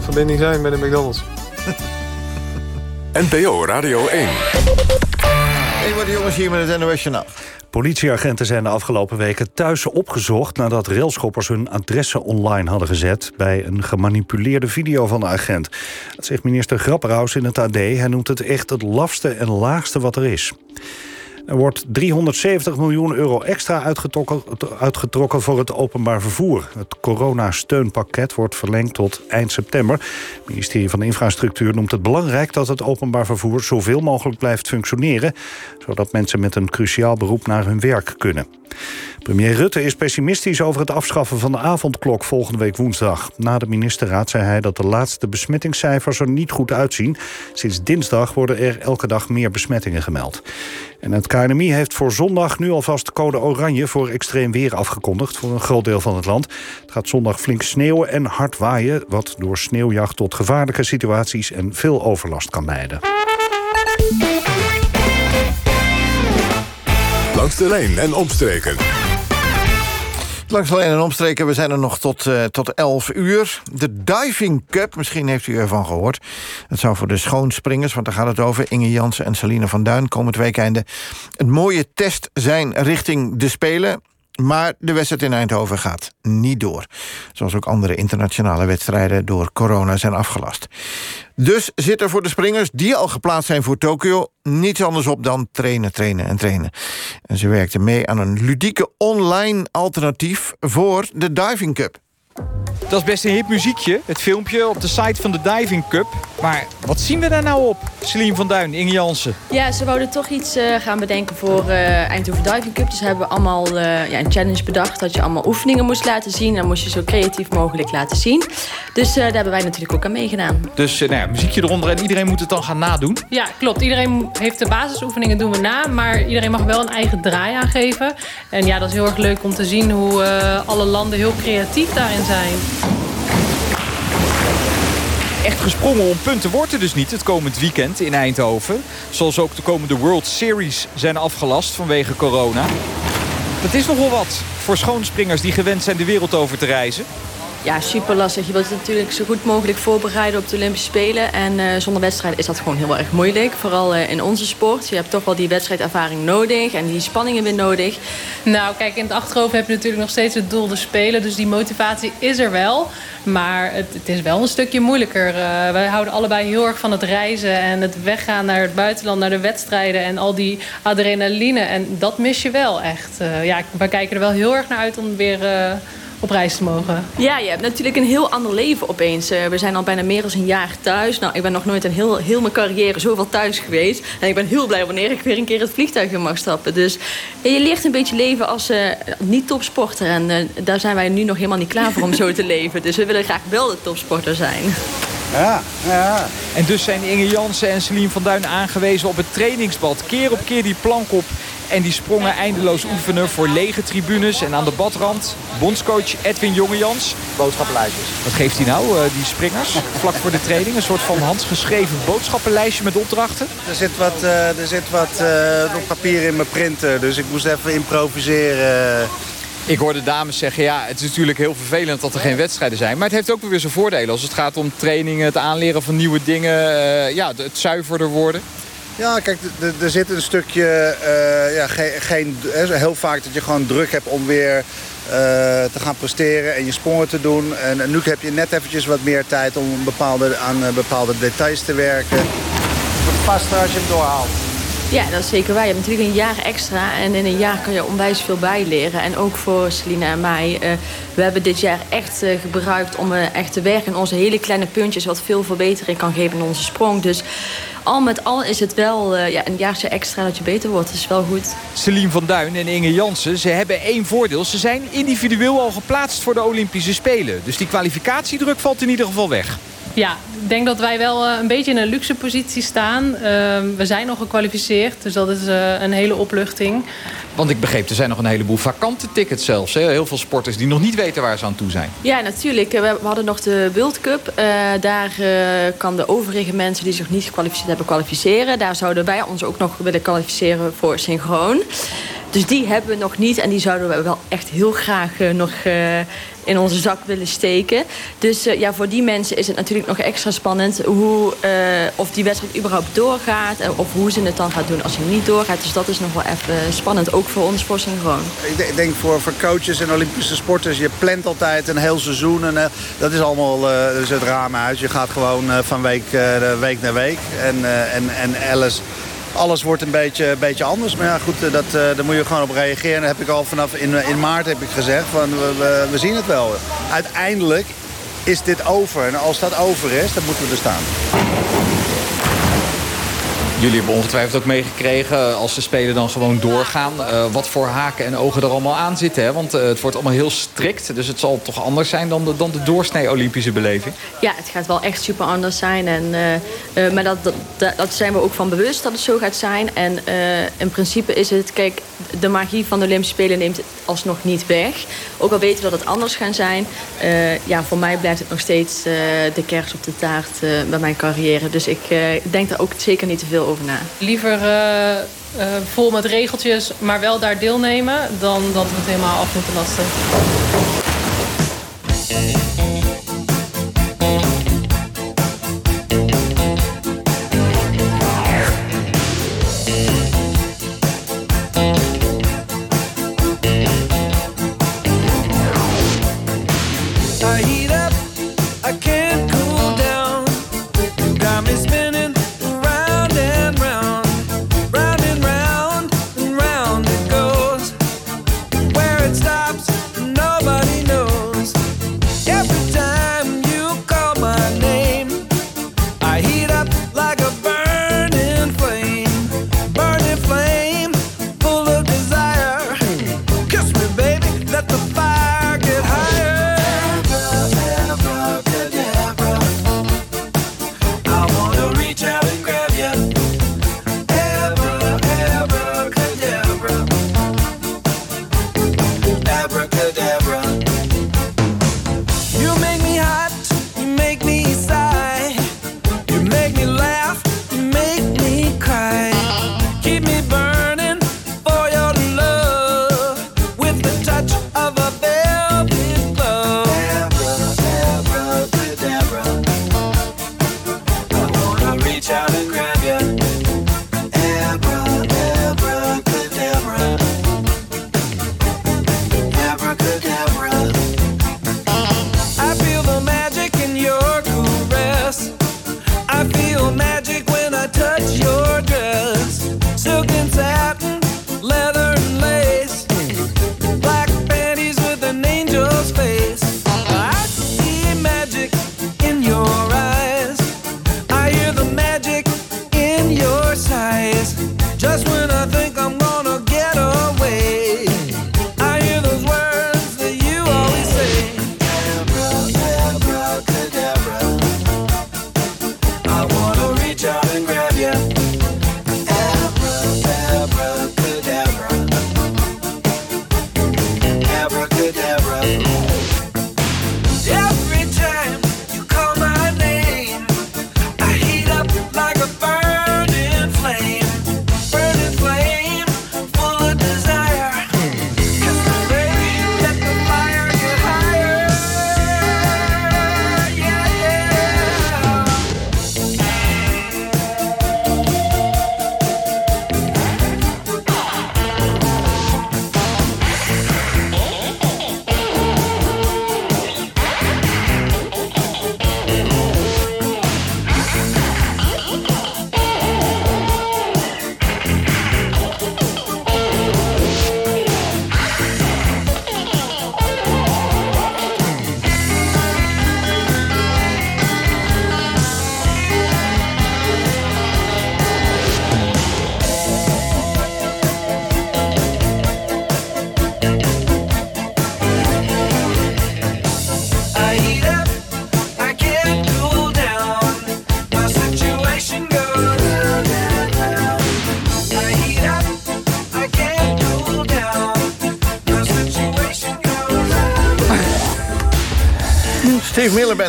verbinding zijn bij de McDonald's. NPO Radio 1. Hey, wat jongens hier met het NOS Journaal. Politieagenten zijn de afgelopen weken thuis opgezocht... nadat railschoppers hun adressen online hadden gezet... bij een gemanipuleerde video van de agent. Dat zegt minister Grapperhaus in het AD. Hij noemt het echt het lafste en laagste wat er is. Er wordt 370 miljoen euro extra uitgetrokken, voor het openbaar vervoer. Het coronasteunpakket wordt verlengd tot eind september. Het ministerie van Infrastructuur noemt het belangrijk... dat het openbaar vervoer zoveel mogelijk blijft functioneren... zodat mensen met een cruciaal beroep naar hun werk kunnen. Premier Rutte is pessimistisch over het afschaffen van de avondklok volgende week woensdag. Na de ministerraad zei hij dat de laatste besmettingscijfers er niet goed uitzien. Sinds dinsdag worden er elke dag meer besmettingen gemeld. En het KNMI heeft voor zondag nu alvast code oranje voor extreem weer afgekondigd voor een groot deel van het land. Het gaat zondag flink sneeuwen en hard waaien, wat door sneeuwjacht tot gevaarlijke situaties en veel overlast kan leiden. Langs de lijn en omstreken. Langs lijn en omstreken, we zijn er nog tot, uh, tot 11 uur. De Diving Cup, misschien heeft u ervan gehoord. Het zou voor de schoonspringers, want daar gaat het over... Inge Jansen en Celine van Duin komend weekende... een mooie test zijn richting de Spelen... Maar de wedstrijd in Eindhoven gaat niet door. Zoals ook andere internationale wedstrijden door corona zijn afgelast. Dus zit er voor de springers die al geplaatst zijn voor Tokio... niets anders op dan trainen, trainen en trainen. En ze werkten mee aan een ludieke online alternatief... voor de Diving Cup. Dat is best een hip muziekje, het filmpje op de site van de Diving Cup. Maar wat zien we daar nou op? Celine van Duin, Inge Jansen. Ja, ze wouden toch iets uh, gaan bedenken voor uh, Eindhoven Diving Cup. Dus hebben we allemaal uh, ja, een challenge bedacht dat je allemaal oefeningen moest laten zien. En moest je zo creatief mogelijk laten zien. Dus daar hebben wij natuurlijk ook aan meegedaan. Dus nou ja, muziekje eronder en iedereen moet het dan gaan nadoen? Ja, klopt. Iedereen heeft de basisoefeningen doen we na. Maar iedereen mag wel een eigen draai aangeven. En ja, dat is heel erg leuk om te zien hoe alle landen heel creatief daarin zijn. Echt gesprongen om punten wordt er dus niet het komend weekend in Eindhoven. Zoals ook de komende World Series zijn afgelast vanwege corona. Dat is nogal wat voor schoonspringers die gewend zijn de wereld over te reizen. Ja, super lastig. Je wilt het natuurlijk zo goed mogelijk voorbereiden op de Olympische Spelen. En uh, zonder wedstrijd is dat gewoon heel erg moeilijk. Vooral uh, in onze sport. Je hebt toch wel die wedstrijdervaring nodig en die spanningen weer nodig. Nou, kijk, in het achterhoofd heb je natuurlijk nog steeds het doel de Spelen. Dus die motivatie is er wel. Maar het, het is wel een stukje moeilijker. Uh, wij houden allebei heel erg van het reizen en het weggaan naar het buitenland, naar de wedstrijden en al die adrenaline. En dat mis je wel echt. ja, wij kijken er wel heel erg naar uit om weer op reis te mogen. Ja, je hebt natuurlijk een heel ander leven opeens. Eh, we zijn al bijna meer dan een jaar thuis. Nou, ik ben nog nooit in heel, heel mijn carrière zoveel thuis geweest. En ik ben heel blij wanneer ik weer een keer het vliegtuig in mag stappen. Dus je leert een beetje leven als uh, niet-topsporter. En uh, daar zijn wij nu nog helemaal niet klaar voor om zo te leven. Dus we willen graag wel de topsporter zijn. Ja, ja. En dus zijn Inge Jansen en Celine van Duin aangewezen op het trainingsbad. Keer op keer die plank op en die sprongen eindeloos oefenen voor lege tribunes. En aan de badrand bondscoach Edwin Jongejans. Boodschappenlijstjes. Wat geeft hij nou, uh, die springers, vlak voor de training? Een soort van handgeschreven boodschappenlijstje met opdrachten? Er zit wat, uh, er zit wat uh, op papier in mijn printer. Dus ik moest even improviseren. Ik hoorde dames zeggen, ja, het is natuurlijk heel vervelend dat er geen wedstrijden zijn. Maar het heeft ook weer zijn voordelen. Als het gaat om trainingen, het aanleren van nieuwe dingen, uh, ja, het zuiverder worden. Ja, kijk, er zit een stukje, uh, ja, geen, geen, heel vaak dat je gewoon druk hebt om weer uh, te gaan presteren en je sprongen te doen. En, nu heb je net eventjes wat meer tijd om bepaalde, aan bepaalde details te werken. Het wordt als je hem doorhaalt. Ja, dat is zeker waar. Je hebt natuurlijk een jaar extra en in een jaar kan je onwijs veel bijleren. En ook voor Selina en mij. Uh, we hebben dit jaar echt uh, gebruikt om uh, echt te werken in onze hele kleine puntjes... wat veel verbetering kan geven in onze sprong. Dus al met al is het wel ja, een jaartje extra dat je beter wordt. Dat is wel goed. Celine van Duin en Inge Jansen, ze hebben één voordeel. Ze zijn individueel al geplaatst voor de Olympische Spelen. Dus die kwalificatiedruk valt in ieder geval weg. Ja, ik denk dat wij wel een beetje in een luxe positie staan. Uh, we zijn nog gekwalificeerd, dus dat is uh, een hele opluchting. Want ik begreep, er zijn nog een heleboel vakante tickets zelfs. Hè? Heel veel sporters die nog niet weten waar ze aan toe zijn. Ja, natuurlijk. We hadden nog de World Cup. Uh, daar kan de overige mensen die zich niet gekwalificeerd hebben kwalificeren. Daar zouden wij ons ook nog willen kwalificeren voor synchroon. Dus die hebben we nog niet. En die zouden we wel echt heel graag nog in onze zak willen steken. Dus uh, ja, voor die mensen is het natuurlijk nog extra spannend... Hoe, uh, of die wedstrijd überhaupt doorgaat... of hoe ze het dan gaat doen als hij niet doorgaat. Dus dat is nog wel even spannend, ook voor ons voor Synchroon. Ik denk voor, voor coaches en Olympische sporters... je plant altijd een heel seizoen. En, dat is allemaal dus het raam uit. Je gaat gewoon van week, week naar week. En, en, en Alice alles wordt een beetje, beetje anders. Maar ja, goed, eh, dat, uh, daar moet je gewoon op reageren. Dat heb ik al vanaf in, in maart heb ik gezegd. Van, we, we, we zien het wel. Uiteindelijk is dit over. En als dat over is, dan moeten we er staan. Jullie hebben ongetwijfeld ook meegekregen als de Spelen dan gewoon doorgaan... Uh, wat voor haken en ogen er allemaal aan zitten. Hè? Want uh, het wordt allemaal heel strikt. Dus het zal toch anders zijn dan de, dan de doorsnee Olympische beleving? Ja, het gaat wel echt super anders zijn. En, maar dat, dat, zijn we ook van bewust dat het zo gaat zijn. En in principe is het... Kijk, de magie van de Olympische Spelen neemt alsnog niet weg. Ook al weten we dat het anders gaat zijn. ja, voor mij blijft het nog steeds de kers op de taart bij mijn carrière. Dus ik denk daar ook zeker niet te veel over Liever uh, uh, vol met regeltjes, maar wel daar deelnemen... dan dat we het helemaal af moeten lasten.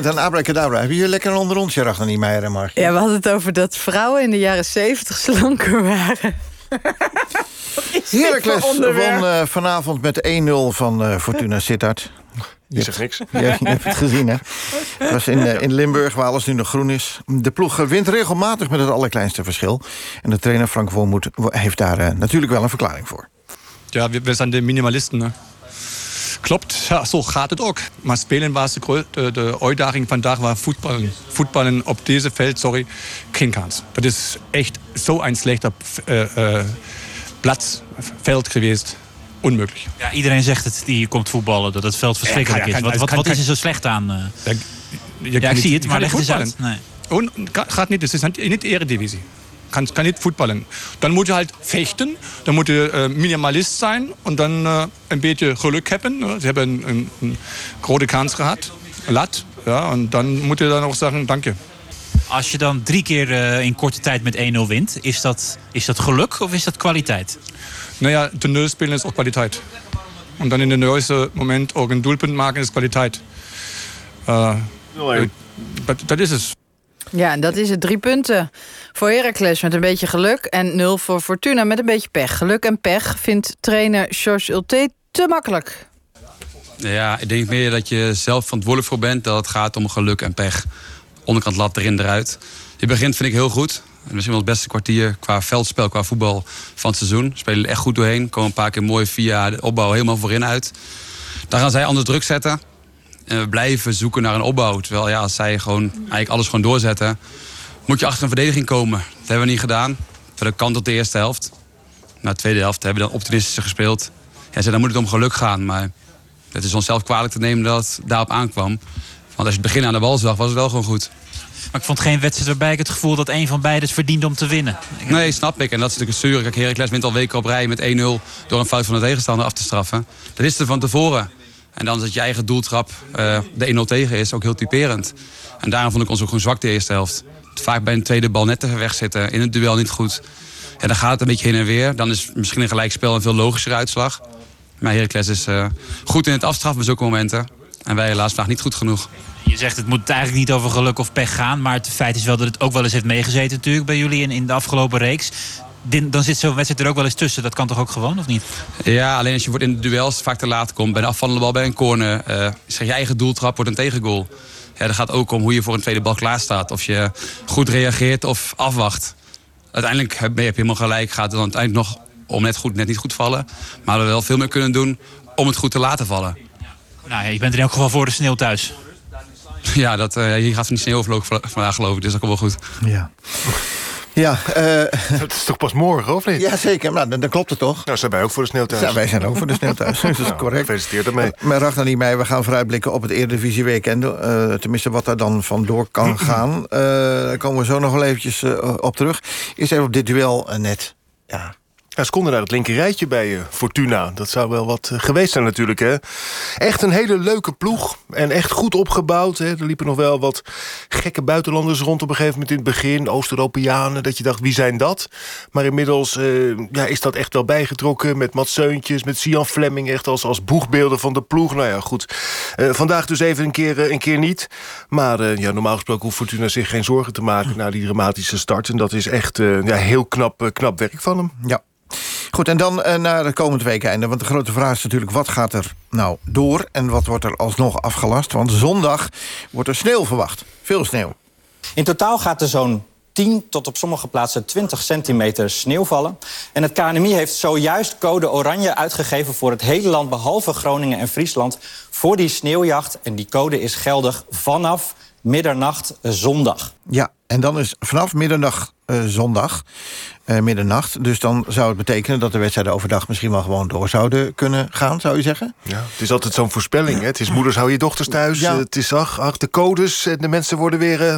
En Abracadabra. Hebben jullie lekker een onderrondje, Ragnar Niemeyer en Margie? Ja, we hadden het over dat vrouwen in de jaren zeventig slanker waren. Heracles won eh, vanavond met 1-0 van eh, Fortuna Sittard. Je zegt niks. Ja, je hebt het gezien, hè? Het was in, eh, in Limburg, waar alles nu nog groen is. De ploeg wint regelmatig met het allerkleinste verschil. En de trainer Frank Wormoed heeft daar natuurlijk wel een verklaring voor. Ja, we, we zijn de minimalisten. Ne? Klopt, ja, zo gaat het ook. Maar spelen was de, de, de uitdaging vandaag was voetballen. Voetballen op deze veld, sorry, geen kans. Dat is echt zo een slechter uh, plaats, veld geweest. Onmogelijk. Ja, iedereen zegt het die komt voetballen, dat het veld verschrikkelijk Ja, is. Wat, wat, kan- wat is er zo slecht aan? eh? Ja, ik zie het, maar leg niet het eens uit. Nee. Und ga- gaat niet, het is niet niet de eredivisie. Kan, kan niet voetballen. Dan moet je halt vechten, dan moet je eh, minimalist zijn en dan eh, een beetje geluk hebben. ne? Ze hebben een, een, een grote kans gehad, lat. Ja, en dan moet je dan ook zeggen, dank je. Als je dan drie keer eh, in korte tijd met 1-0 wint, is dat, is dat geluk of is dat kwaliteit? Nou ja, toneel spelen is ook kwaliteit. En dan in de juiste moment ook een doelpunt maken is kwaliteit. Eh, dat, dat is het. Ja, en dat is het. Drie punten voor Heracles met een beetje geluk... en nul voor Fortuna met een beetje pech. Geluk en pech vindt trainer George Ulte te makkelijk. Ja, ik denk meer dat je zelf verantwoordelijk voor bent. Dat het gaat om geluk en pech. Onderkant lat erin, eruit. Je begint vind ik heel goed. Misschien wel het beste kwartier qua veldspel, qua voetbal van het seizoen. Spelen er echt goed doorheen. Komen een paar keer mooi via de opbouw helemaal voorin uit. Dan gaan zij anders druk zetten. En we blijven zoeken naar een opbouw. Terwijl ja, als zij gewoon eigenlijk alles gewoon doorzetten... moet je achter een verdediging komen. Dat hebben we niet gedaan. Voor de kant op de eerste helft. Na de tweede helft hebben we dan optimistischer gespeeld. Ja, zei, dan moet het om geluk gaan. Maar het is onszelf kwalijk te nemen dat het daarop aankwam. Want als je het begin aan de bal zag, was het wel gewoon goed. Maar ik vond geen wedstrijd waarbij ik het gevoel dat een van beiden het verdiende om te winnen. Nee, snap ik. En dat is natuurlijk het zeuren. Kijk, Heracles wint al weken op rij met 1-0 door een fout van de tegenstander af te straffen. Dat is er van tevoren. En dan is het je eigen doeltrap eh, de 1-0 tegen is ook heel typerend. En daarom vond ik ons ook gewoon zwak de eerste helft. Vaak bij een tweede bal net te weg zitten, in het duel niet goed. Ja, dan gaat het een beetje heen en weer. Dan is misschien een gelijkspel een veel logischere uitslag. Maar Heracles is eh, goed in het afstraffen bij zulke momenten. En wij helaas vandaag niet goed genoeg. Je zegt het moet eigenlijk niet over geluk of pech gaan. Maar het feit is wel dat het ook wel eens heeft meegezeten natuurlijk bij jullie in, in de afgelopen reeks. Din- Dan zit zo'n wedstrijd er ook wel eens tussen. Dat kan toch ook gewoon, of niet? Ja, alleen als je wordt in de duels vaak te laat komt. Bij een afvallende bal bij een corner. eh zeg je eigen doeltrap wordt een tegengoal. Ja, dat gaat ook om hoe je voor een tweede bal klaar staat. Of je goed reageert of afwacht. Uiteindelijk heb je, helemaal gelijk. Gaat het dan uiteindelijk nog om net goed, net niet goed vallen. Maar we wel veel meer kunnen doen om het goed te laten vallen. Nou ja, je bent in elk geval voor de sneeuw thuis. Ja, dat, eh, hier gaat van die sneeuw vandaag geloof ik. Dus dat komt wel goed. Ja. Ja, dat is toch pas morgen, of niet? Ja, zeker. Maar dan, dan klopt het toch? Nou, zijn wij ook voor de sneeuw thuis. Ja, wij zijn ook voor de sneeuw thuis. dat is Nou, correct. Gefeliciteerd daarmee. Maar Ragnar niet mee, we gaan vooruitblikken op het Eredivisie weekend. Eh, tenminste, wat daar dan vandoor kan gaan. Eh, daar komen we zo nog wel eventjes eh, op terug. Eerst even op dit duel eh, net. Ja, Ja, ze konden naar het linkerrijtje bij eh, Fortuna. Dat zou wel wat eh, geweest zijn natuurlijk. Hè? Echt een hele leuke ploeg. En echt goed opgebouwd. Hè? Er liepen nog wel wat gekke buitenlanders rond op een gegeven moment in het begin. Oost-Europeanen. Dat je dacht, wie zijn dat? Maar inmiddels eh, ja, is dat echt wel bijgetrokken. Met Mats Seuntjes, met Sian Fleming. Echt als, als boegbeelden van de ploeg. Nou ja, goed. Vandaag dus even een keer, een keer niet. Maar ja, normaal gesproken hoeft Fortuna zich geen zorgen te maken... na die dramatische start. En dat is echt ja, heel knap, knap werk van hem. Ja. Goed, en dan eh, naar het komend weekende. Want de grote vraag is natuurlijk, wat gaat er nou door... en wat wordt er alsnog afgelast? Want zondag wordt er sneeuw verwacht. Veel sneeuw. In totaal gaat er zo'n 10 tot op sommige plaatsen 20 centimeter sneeuw vallen. En het KNMI heeft zojuist code oranje uitgegeven voor het hele land... behalve Groningen en Friesland, voor die sneeuwjacht. En die code is geldig vanaf middernacht eh, zondag. Ja, en dan is vanaf middernacht eh, zondag, eh, middernacht... dus dan zou het betekenen dat de wedstrijden overdag... misschien wel gewoon door zouden kunnen gaan, zou je zeggen? Ja, het is altijd zo'n voorspelling. Hè? Het is moeders hou je dochters thuis. Ja. Het is ach, ach, de codes. En de mensen worden weer eh,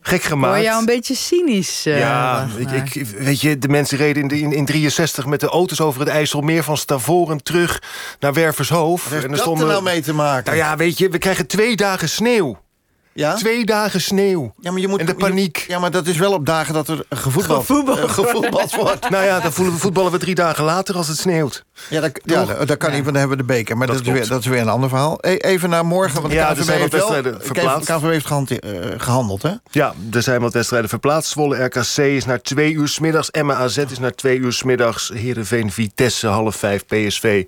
gek gemaakt. Hoor jou een beetje cynisch. eh, ja, ik, weet je, de mensen reden in, de, in, in 63 met de auto's over het IJsselmeer... van Stavoren terug naar Wervershoofd. Wat heeft er dat stonden- er nou mee te maken? Nou ja, weet je, we krijgen twee dagen sneeuw. Ja? Twee dagen sneeuw. Ja, maar je moet, en de paniek. ja, maar dat is wel op dagen dat er gevoetbald, Gevoetbald. gevoetbald wordt. Nou ja, dan voetballen we drie dagen later als het sneeuwt. Ja, dat, ja, dat, dat kan niet, want dan hebben we de beker. Maar dat, Dat is, weer, dat is weer een ander verhaal. E- even naar morgen, want de Ja, er KVB zijn heeft, wat wel, wedstrijden verplaatst. KVB heeft gehande- eh, gehandeld, hè? Ja, er zijn wat wedstrijden verplaatst. Zwolle RKC is naar twee uur 's middags. Emma AZ is naar twee uur 's middags. Heerenveen Vitesse half vijf. PSV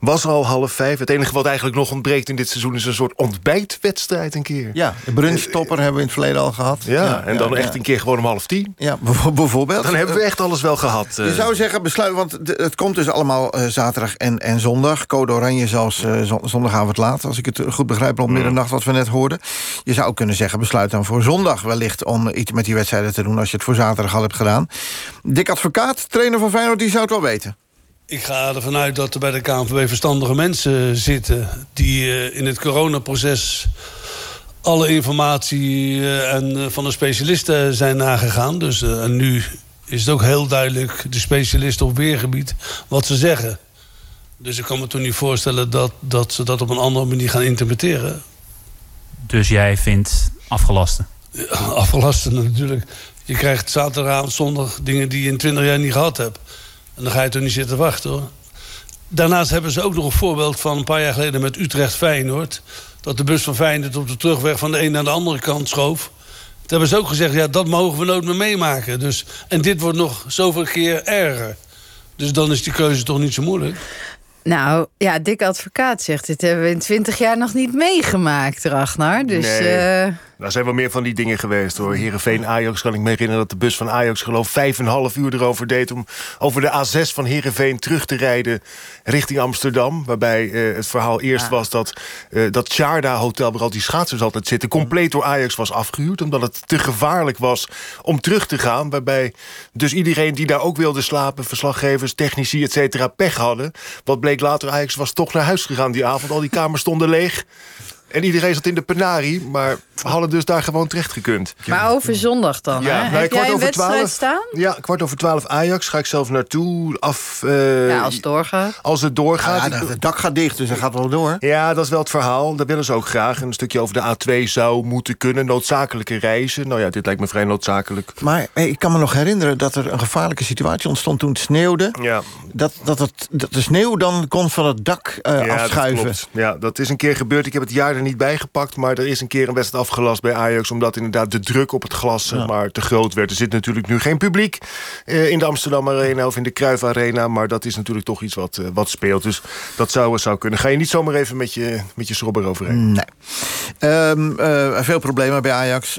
was al half vijf. Het enige wat eigenlijk nog ontbreekt in dit seizoen... is een soort ontbijtwedstrijd een keer. Ja, de brunchtopper hebben we in het verleden al gehad. Ja, en dan ja, echt ja. een keer gewoon om half tien. Ja, bijv- bijvoorbeeld. Dan hebben we echt alles wel gehad. Je eh. zou zeggen, besluit, want het komt dus allemaal eh, zaterdag en, en zondag. Code Oranje zelfs eh, zon- zondagavond laat, als ik het goed begrijp... Mm. rond middernacht wat we net hoorden. Je zou kunnen zeggen, besluit dan voor zondag wellicht... om iets met die wedstrijden te doen als je het voor zaterdag al hebt gedaan. Dick Advocaat, trainer van Feyenoord, die zou het wel weten. Ik ga ervan uit dat er bij de KNVB verstandige mensen zitten... die eh, in het coronaproces alle informatie eh, en, eh, van de specialisten zijn nagegaan. Dus eh, en nu is het ook heel duidelijk, de specialisten op weergebied, wat ze zeggen. Dus ik kan me toch niet voorstellen dat, dat ze dat op een andere manier gaan interpreteren. Dus jij vindt afgelasten? Ja, Afgelasten natuurlijk. Je krijgt zaterdagavond, zondag dingen die je in 20 jaar niet gehad hebt. En dan ga je toch niet zitten wachten hoor. Daarnaast hebben ze ook nog een voorbeeld van een paar jaar geleden met Utrecht Feyenoord. Dat de bus van Feyenoord op de terugweg van de een naar de andere kant schoof. Toen hebben ze ook gezegd, ja, dat mogen we nooit meer meemaken. Dus, en dit wordt nog zoveel keer erger. Dus dan is die keuze toch niet zo moeilijk. Nou, ja, Dick Advocaat zegt... dit hebben we in twintig jaar nog niet meegemaakt, Ragnar. Dus Nee. eh, Er zijn wel meer van die dingen geweest hoor. Heerenveen Ajax kan ik me herinneren dat de bus van Ajax geloof vijf en een half uur erover deed om over de A6 van Heerenveen terug te rijden richting Amsterdam. Waarbij eh, het verhaal eerst was dat eh, dat Sharda Hotel waar al die schaatsers altijd zitten compleet door Ajax was afgehuurd omdat het te gevaarlijk was om terug te gaan. Waarbij dus iedereen die daar ook wilde slapen, verslaggevers, technici, et cetera, pech hadden. Wat bleek later, Ajax was toch naar huis gegaan die avond. Al die kamers stonden leeg. En iedereen zat in de penarie, maar hadden dus daar gewoon terecht gekund. maar over zondag dan, hè? Heb kwart jij een over wedstrijd 12 staan? Ja, kwart over twaalf Ajax. Ga ik zelf naartoe. Af, eh, Ja, als het doorgaat. als het doorgaat. Ja, het dak gaat dicht, dus dat gaat wel door. Ja, dat is wel het verhaal. Dat willen ze ook graag. Een stukje over de A2 zou moeten kunnen. Noodzakelijke reizen. Nou ja, dit lijkt me vrij noodzakelijk. Maar hey, ik kan me nog herinneren dat er een gevaarlijke situatie ontstond toen het sneeuwde. Ja. Dat, dat, het, dat de sneeuw dan kon van het dak eh, ja, afschuiven. Dat klopt. ja, dat is een keer gebeurd. Ik heb het jaar niet bij gepakt. Maar er is een keer een wedstrijd afgelast bij Ajax. Omdat inderdaad de druk op het glas maar, te groot werd. Er zit natuurlijk nu geen publiek eh, in de Amsterdam Arena of in de Cruijff Arena. Maar dat is natuurlijk toch iets wat, eh, wat speelt. Dus dat zou, zou kunnen. Ga je niet zomaar even met je, met je schrobber overheen. Nee. Ehm, eh, veel problemen bij Ajax.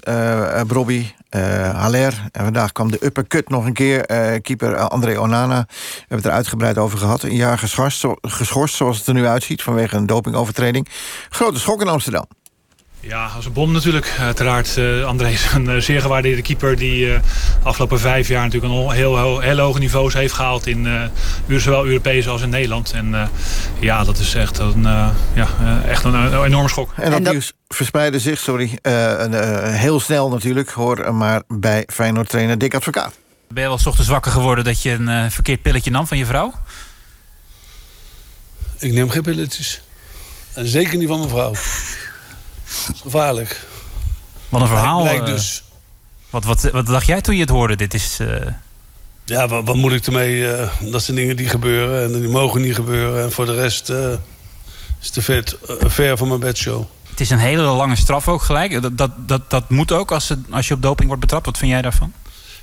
Brobby, uh, Haller. En vandaag kwam de uppercut nog een keer. Eh, keeper André Onana. We hebben het er uitgebreid over gehad. Een jaar geschorst, geschorst zoals het er nu uitziet... vanwege een dopingovertreding. Grote schok in Amsterdam. Ja, als een bom natuurlijk. Uiteraard, uh, André is een uh, zeer gewaardeerde keeper... die uh, de afgelopen vijf jaar natuurlijk een heel, heel, heel hoge niveaus heeft gehaald... in uh, zowel Europees als in Nederland. En ja, dat is echt een, ja, echt een, een, enorme schok. En dat, nieuws verspreidde zich, sorry, heel snel natuurlijk... hoor maar bij Feyenoord-trainer Dick Advocaat. Ben je wel 's ochtends wakker geworden dat je een verkeerd pilletje nam van je vrouw? Ik neem geen pilletjes. En zeker niet van mijn vrouw. Dat is gevaarlijk. Wat een verhaal. Blijkt dus. Uh, wat, wat, wat dacht jij toen je het hoorde? Dit is... Uh... Ja, wat, wat, moet ik ermee? Uh, dat zijn dingen die gebeuren en die mogen niet gebeuren. En voor de rest is het te ver, ver van mijn bedshow. Het is een hele lange straf ook gelijk. Dat, dat, dat, dat moet ook als, het, als je op doping wordt betrapt. Wat vind jij daarvan?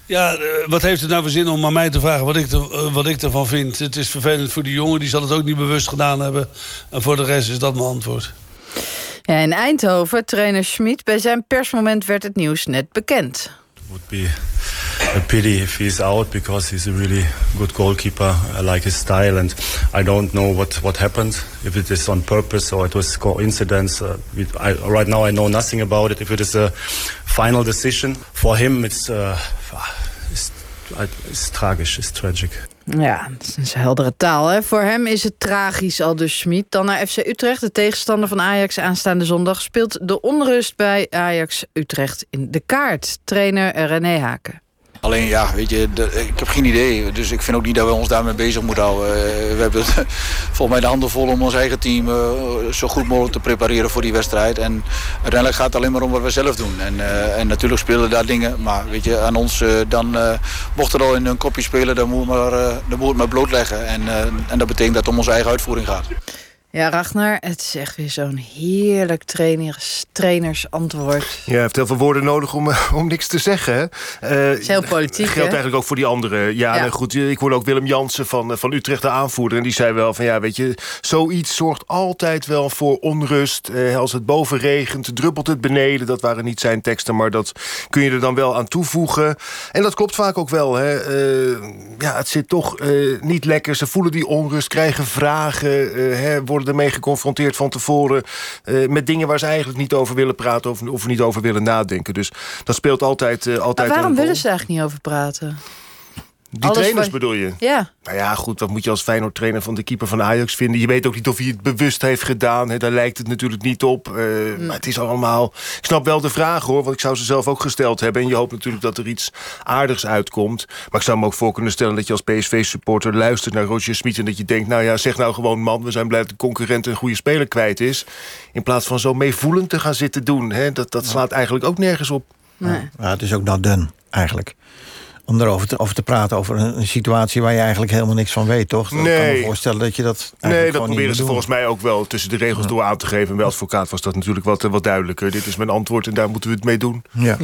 Ja, wat heeft het nou voor zin om aan mij te vragen wat ik, er, wat ik ervan vind? Het is vervelend voor die jongen, die zal het ook niet bewust gedaan hebben. En voor de rest is dat mijn antwoord. Ja, in Eindhoven, trainer Schmid, bij zijn persmoment werd het nieuws net bekend. would be a pity if he's out because he's a really good goalkeeper. I like his style, and I don't know what, what happened. If it is on purpose or it was coincidence, uh, I, right now I know nothing about it. If it is a final decision for him, it's uh, it's, it's tragisch, it's tragic. Ja, dat is een heldere taal. Hè? Voor hem is het tragisch, al dus Schmid. Dan naar FC Utrecht, de tegenstander van Ajax aanstaande zondag... speelt de onrust bij Ajax Utrecht in de kaart. Trainer René Haken. Alleen ja, weet je, ik heb geen idee. Dus ik vind ook niet dat we ons daarmee bezig moeten houden. Uh, we hebben volgens mij de handen vol om ons eigen team uh, zo goed mogelijk te prepareren voor die wedstrijd. En uiteindelijk gaat het alleen maar om wat we zelf doen. En, uh, en natuurlijk spelen daar dingen. Maar weet je, aan ons dan mocht er al in een kopje spelen, dan moet, maar, het maar blootleggen. En, en dat betekent dat het om onze eigen uitvoering gaat. Ja, Ragnar, het is echt weer zo'n heerlijk trainers, trainersantwoord. Ja, heeft heel veel woorden nodig om, eh, om niks te zeggen. Uh, het is heel politiek, Geldt eigenlijk ook voor die anderen. Ja, ja. goed, ik hoorde ook Willem Jansen van, eh, van Utrecht de aanvoerder. En die zei wel van, ja, weet je... zoiets zorgt altijd wel voor onrust. Eh, als het boven regent, druppelt het beneden. Dat waren niet zijn teksten, maar dat kun je er dan wel aan toevoegen. En dat klopt vaak ook wel. Hè. Uh, ja, het zit toch uh, niet lekker. Ze voelen die onrust, krijgen vragen... Hè, worden ermee geconfronteerd van tevoren... Uh, met dingen waar ze eigenlijk niet over willen praten... of, of niet over willen nadenken. Dus dat speelt altijd, uh, altijd maar waarom willen ze eigenlijk niet over praten? Die Alles trainers bedoel je? Ja. Nou ja, goed, wat moet je als Feyenoord-trainer van de keeper van Ajax vinden? Je weet ook niet of hij het bewust heeft gedaan. Hè? Daar lijkt het natuurlijk niet op. Uh, mm. Maar het is allemaal... Ik snap wel de vraag, hoor. Want ik zou ze zelf ook gesteld hebben. En je hoopt natuurlijk dat er iets aardigs uitkomt. Maar ik zou me ook voor kunnen stellen dat je als PSV-supporter luistert naar Roger Smit... en dat je denkt, nou ja, zeg nou gewoon man... we zijn blij dat de concurrent een goede speler kwijt is. In plaats van zo meevoelend te gaan zitten doen. Hè? Dat, dat slaat eigenlijk ook nergens op. Nee. Ja, het is ook not done, eigenlijk om erover te, over te praten over een, een, situatie waar je eigenlijk helemaal niks van weet, toch? nee. Ik kan me voorstellen dat je dat. Nee, dat proberen ze volgens mij ook wel tussen de regels door aan te geven. En bij advocaat was dat natuurlijk wat, wat duidelijker. Dit is mijn antwoord en daar moeten we het mee doen. Ja.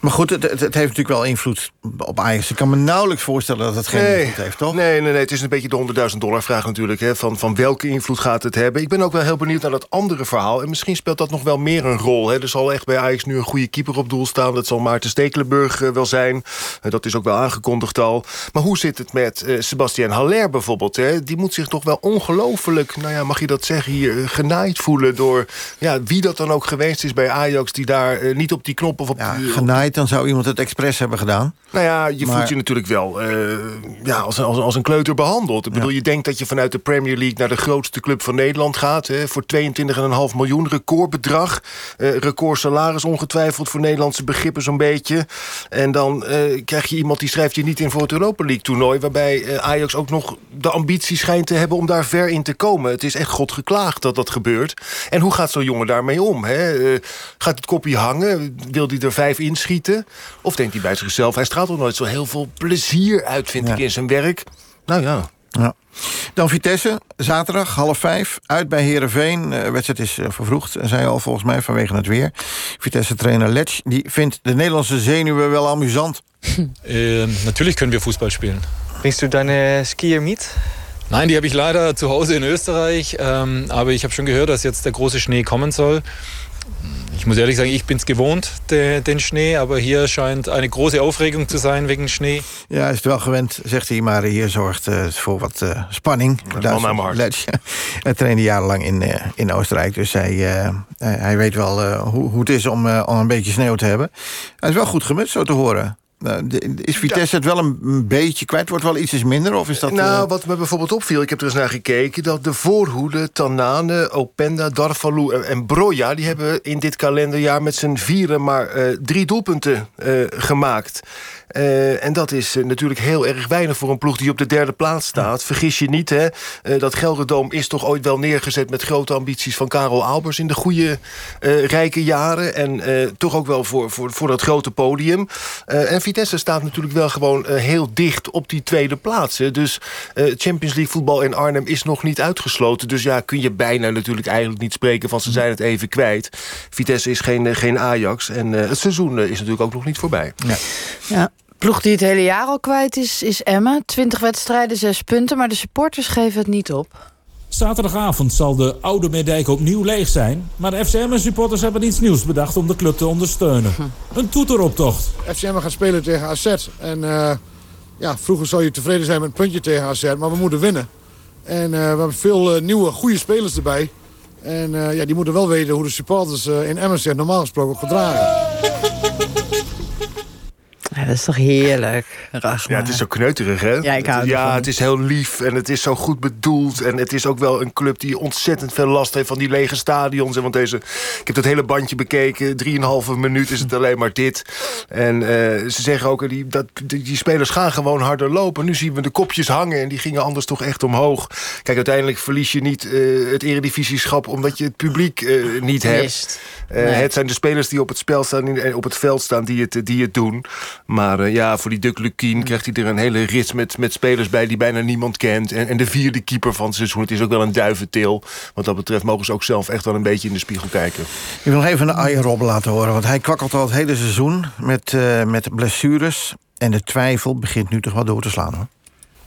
maar goed, het, het, heeft natuurlijk wel invloed op Ajax. Ik kan me nauwelijks voorstellen dat het geen nee. invloed heeft, toch? Nee, nee, nee. Het is een beetje de 100.000 dollar vraag natuurlijk. Hè, van, van welke invloed gaat het hebben? Ik ben ook wel heel benieuwd naar dat andere verhaal. En misschien speelt dat nog wel meer een rol. Hè. Er zal echt bij Ajax nu een goede keeper op doel staan. Dat zal Maarten Stekelenburg uh, wel zijn. Uh, dat is ook wel aangekondigd al. Maar hoe zit het met uh, Sebastian Haller bijvoorbeeld? Hè? Die moet zich toch wel ongelooflijk, nou ja, mag je dat zeggen hier, uh, genaaid voelen door ja, wie dat dan ook geweest is bij Ajax die daar uh, niet op die knop of op... Ja, genaaid, dan zou iemand het expres hebben gedaan. Nou ja, je maar... voelt je natuurlijk wel ja, als, als, als een kleuter behandeld. Ik bedoel, ja. je denkt dat je vanuit de Premier League naar de grootste club van Nederland gaat. Hè, voor 22,5 miljoen, recordbedrag. record salaris ongetwijfeld voor Nederlandse begrippen zo'n beetje. En dan krijg je iemand die schrijft je niet in voor het Europa League toernooi... waarbij Ajax ook nog de ambitie schijnt te hebben om daar ver in te komen. Het is echt God geklaagd dat dat gebeurt. En hoe gaat zo'n jongen daarmee om? Hè? Uh, gaat het kopje hangen? Wil hij er vijf inschieten? Of denkt hij bij zichzelf... hij straalt toch nooit zo heel veel plezier uit, vind ja. ik, in zijn werk? Nou ja. Ja. Dan Vitesse, zaterdag, half vijf, uit bij Heerenveen. De wedstrijd is vervroegd, zei al volgens mij, vanwege het weer. Vitesse-trainer Letsch, die vindt de Nederlandse zenuwen wel amusant. äh, natürlich können wir Fußball spielen. Bringst du deine Skier mit? Nein, die habe ich leider zu Hause in Österreich. Ähm, aber ich habe schon gehört, dass jetzt der große Schnee kommen soll. Ich muss ehrlich sagen, ich bin es gewohnt, de, den Schnee. Aber hier scheint eine große Aufregung zu sein wegen Schnee. Ja, is het wel gewend, zegt hij. Maar hier zorgt uh, voor wat uh, spanning. Hij trainde jarenlang in, uh, in Oostenrijk. Dus hij, hij weet wel hoe, hoe het is om, om een beetje sneeuw te hebben. Hij is wel goed gemutst, zo te horen. Is Vitesse het wel een beetje kwijt? Wordt wel iets minder? Of is dat, nou, wat me bijvoorbeeld opviel, ik heb er eens naar gekeken... dat de voorhoede, Tanane, Openda, Darvalu en Broja... die hebben in dit kalenderjaar met z'n vieren maar uh, drie doelpunten uh, gemaakt. Uh, en dat is uh, natuurlijk heel erg weinig voor een ploeg die op de derde plaats staat. Vergis je niet, hè? Uh, dat Gelderdoom is toch ooit wel neergezet... met grote ambities van Karel Albers in de goede rijke jaren. En toch ook wel voor, voor, voor dat grote podium. en Vitesse staat natuurlijk wel gewoon heel dicht op die tweede plaats. Hè? Dus Champions League voetbal in Arnhem is nog niet uitgesloten. Dus ja, kun je bijna natuurlijk eigenlijk niet spreken van... ze zijn het even kwijt. Vitesse is geen, geen Ajax. En het seizoen is natuurlijk ook nog niet voorbij. Ja. ja. Ploeg die het hele jaar al kwijt is, is Emma. 20 wedstrijden, 6 punten, maar de supporters geven het niet op. Zaterdagavond zal de oude Meerdijk opnieuw leeg zijn. Maar de FCM-supporters hebben iets nieuws bedacht om de club te ondersteunen. Een toeteroptocht. FCM gaat spelen tegen AZ. En uh, ja, vroeger zou je tevreden zijn met een puntje tegen AZ, maar we moeten winnen. En uh, we hebben veel uh, nieuwe, goede spelers erbij. En ja, die moeten wel weten hoe de supporters in Emmen zich normaal gesproken gedragen. Ja, dat is toch heerlijk. Ja, het is zo kneuterig, hè? Ja, ik hou het, Ja, het is heel lief en het is zo goed bedoeld. En het is ook wel een club die ontzettend veel last heeft van die lege stadions. En want deze, ik heb dat hele bandje bekeken. Drieënhalve minuut is het alleen maar dit. En eh, ze zeggen ook, die, dat, die, spelers gaan gewoon harder lopen. Nu zien we de kopjes hangen en die gingen anders toch echt omhoog. Kijk, uiteindelijk verlies je niet eh, het eredivisieschap... omdat je het publiek eh, niet hebt. Mist. Nee. Het zijn de spelers die op het, spel staan, op het veld staan die het, die het doen. Maar eh, ja, voor die Duck Lukien krijgt hij er een hele rits met, met spelers bij... die bijna niemand kent. En, en de vierde keeper van het seizoen. Het is ook wel een duiventil. Wat dat betreft mogen ze ook zelf echt wel een beetje in de spiegel kijken. Ik wil even een Arjen Robben laten horen. Want hij kwakkelt al het hele seizoen met, eh, met blessures. En de twijfel begint nu toch wel door te slaan. hoor.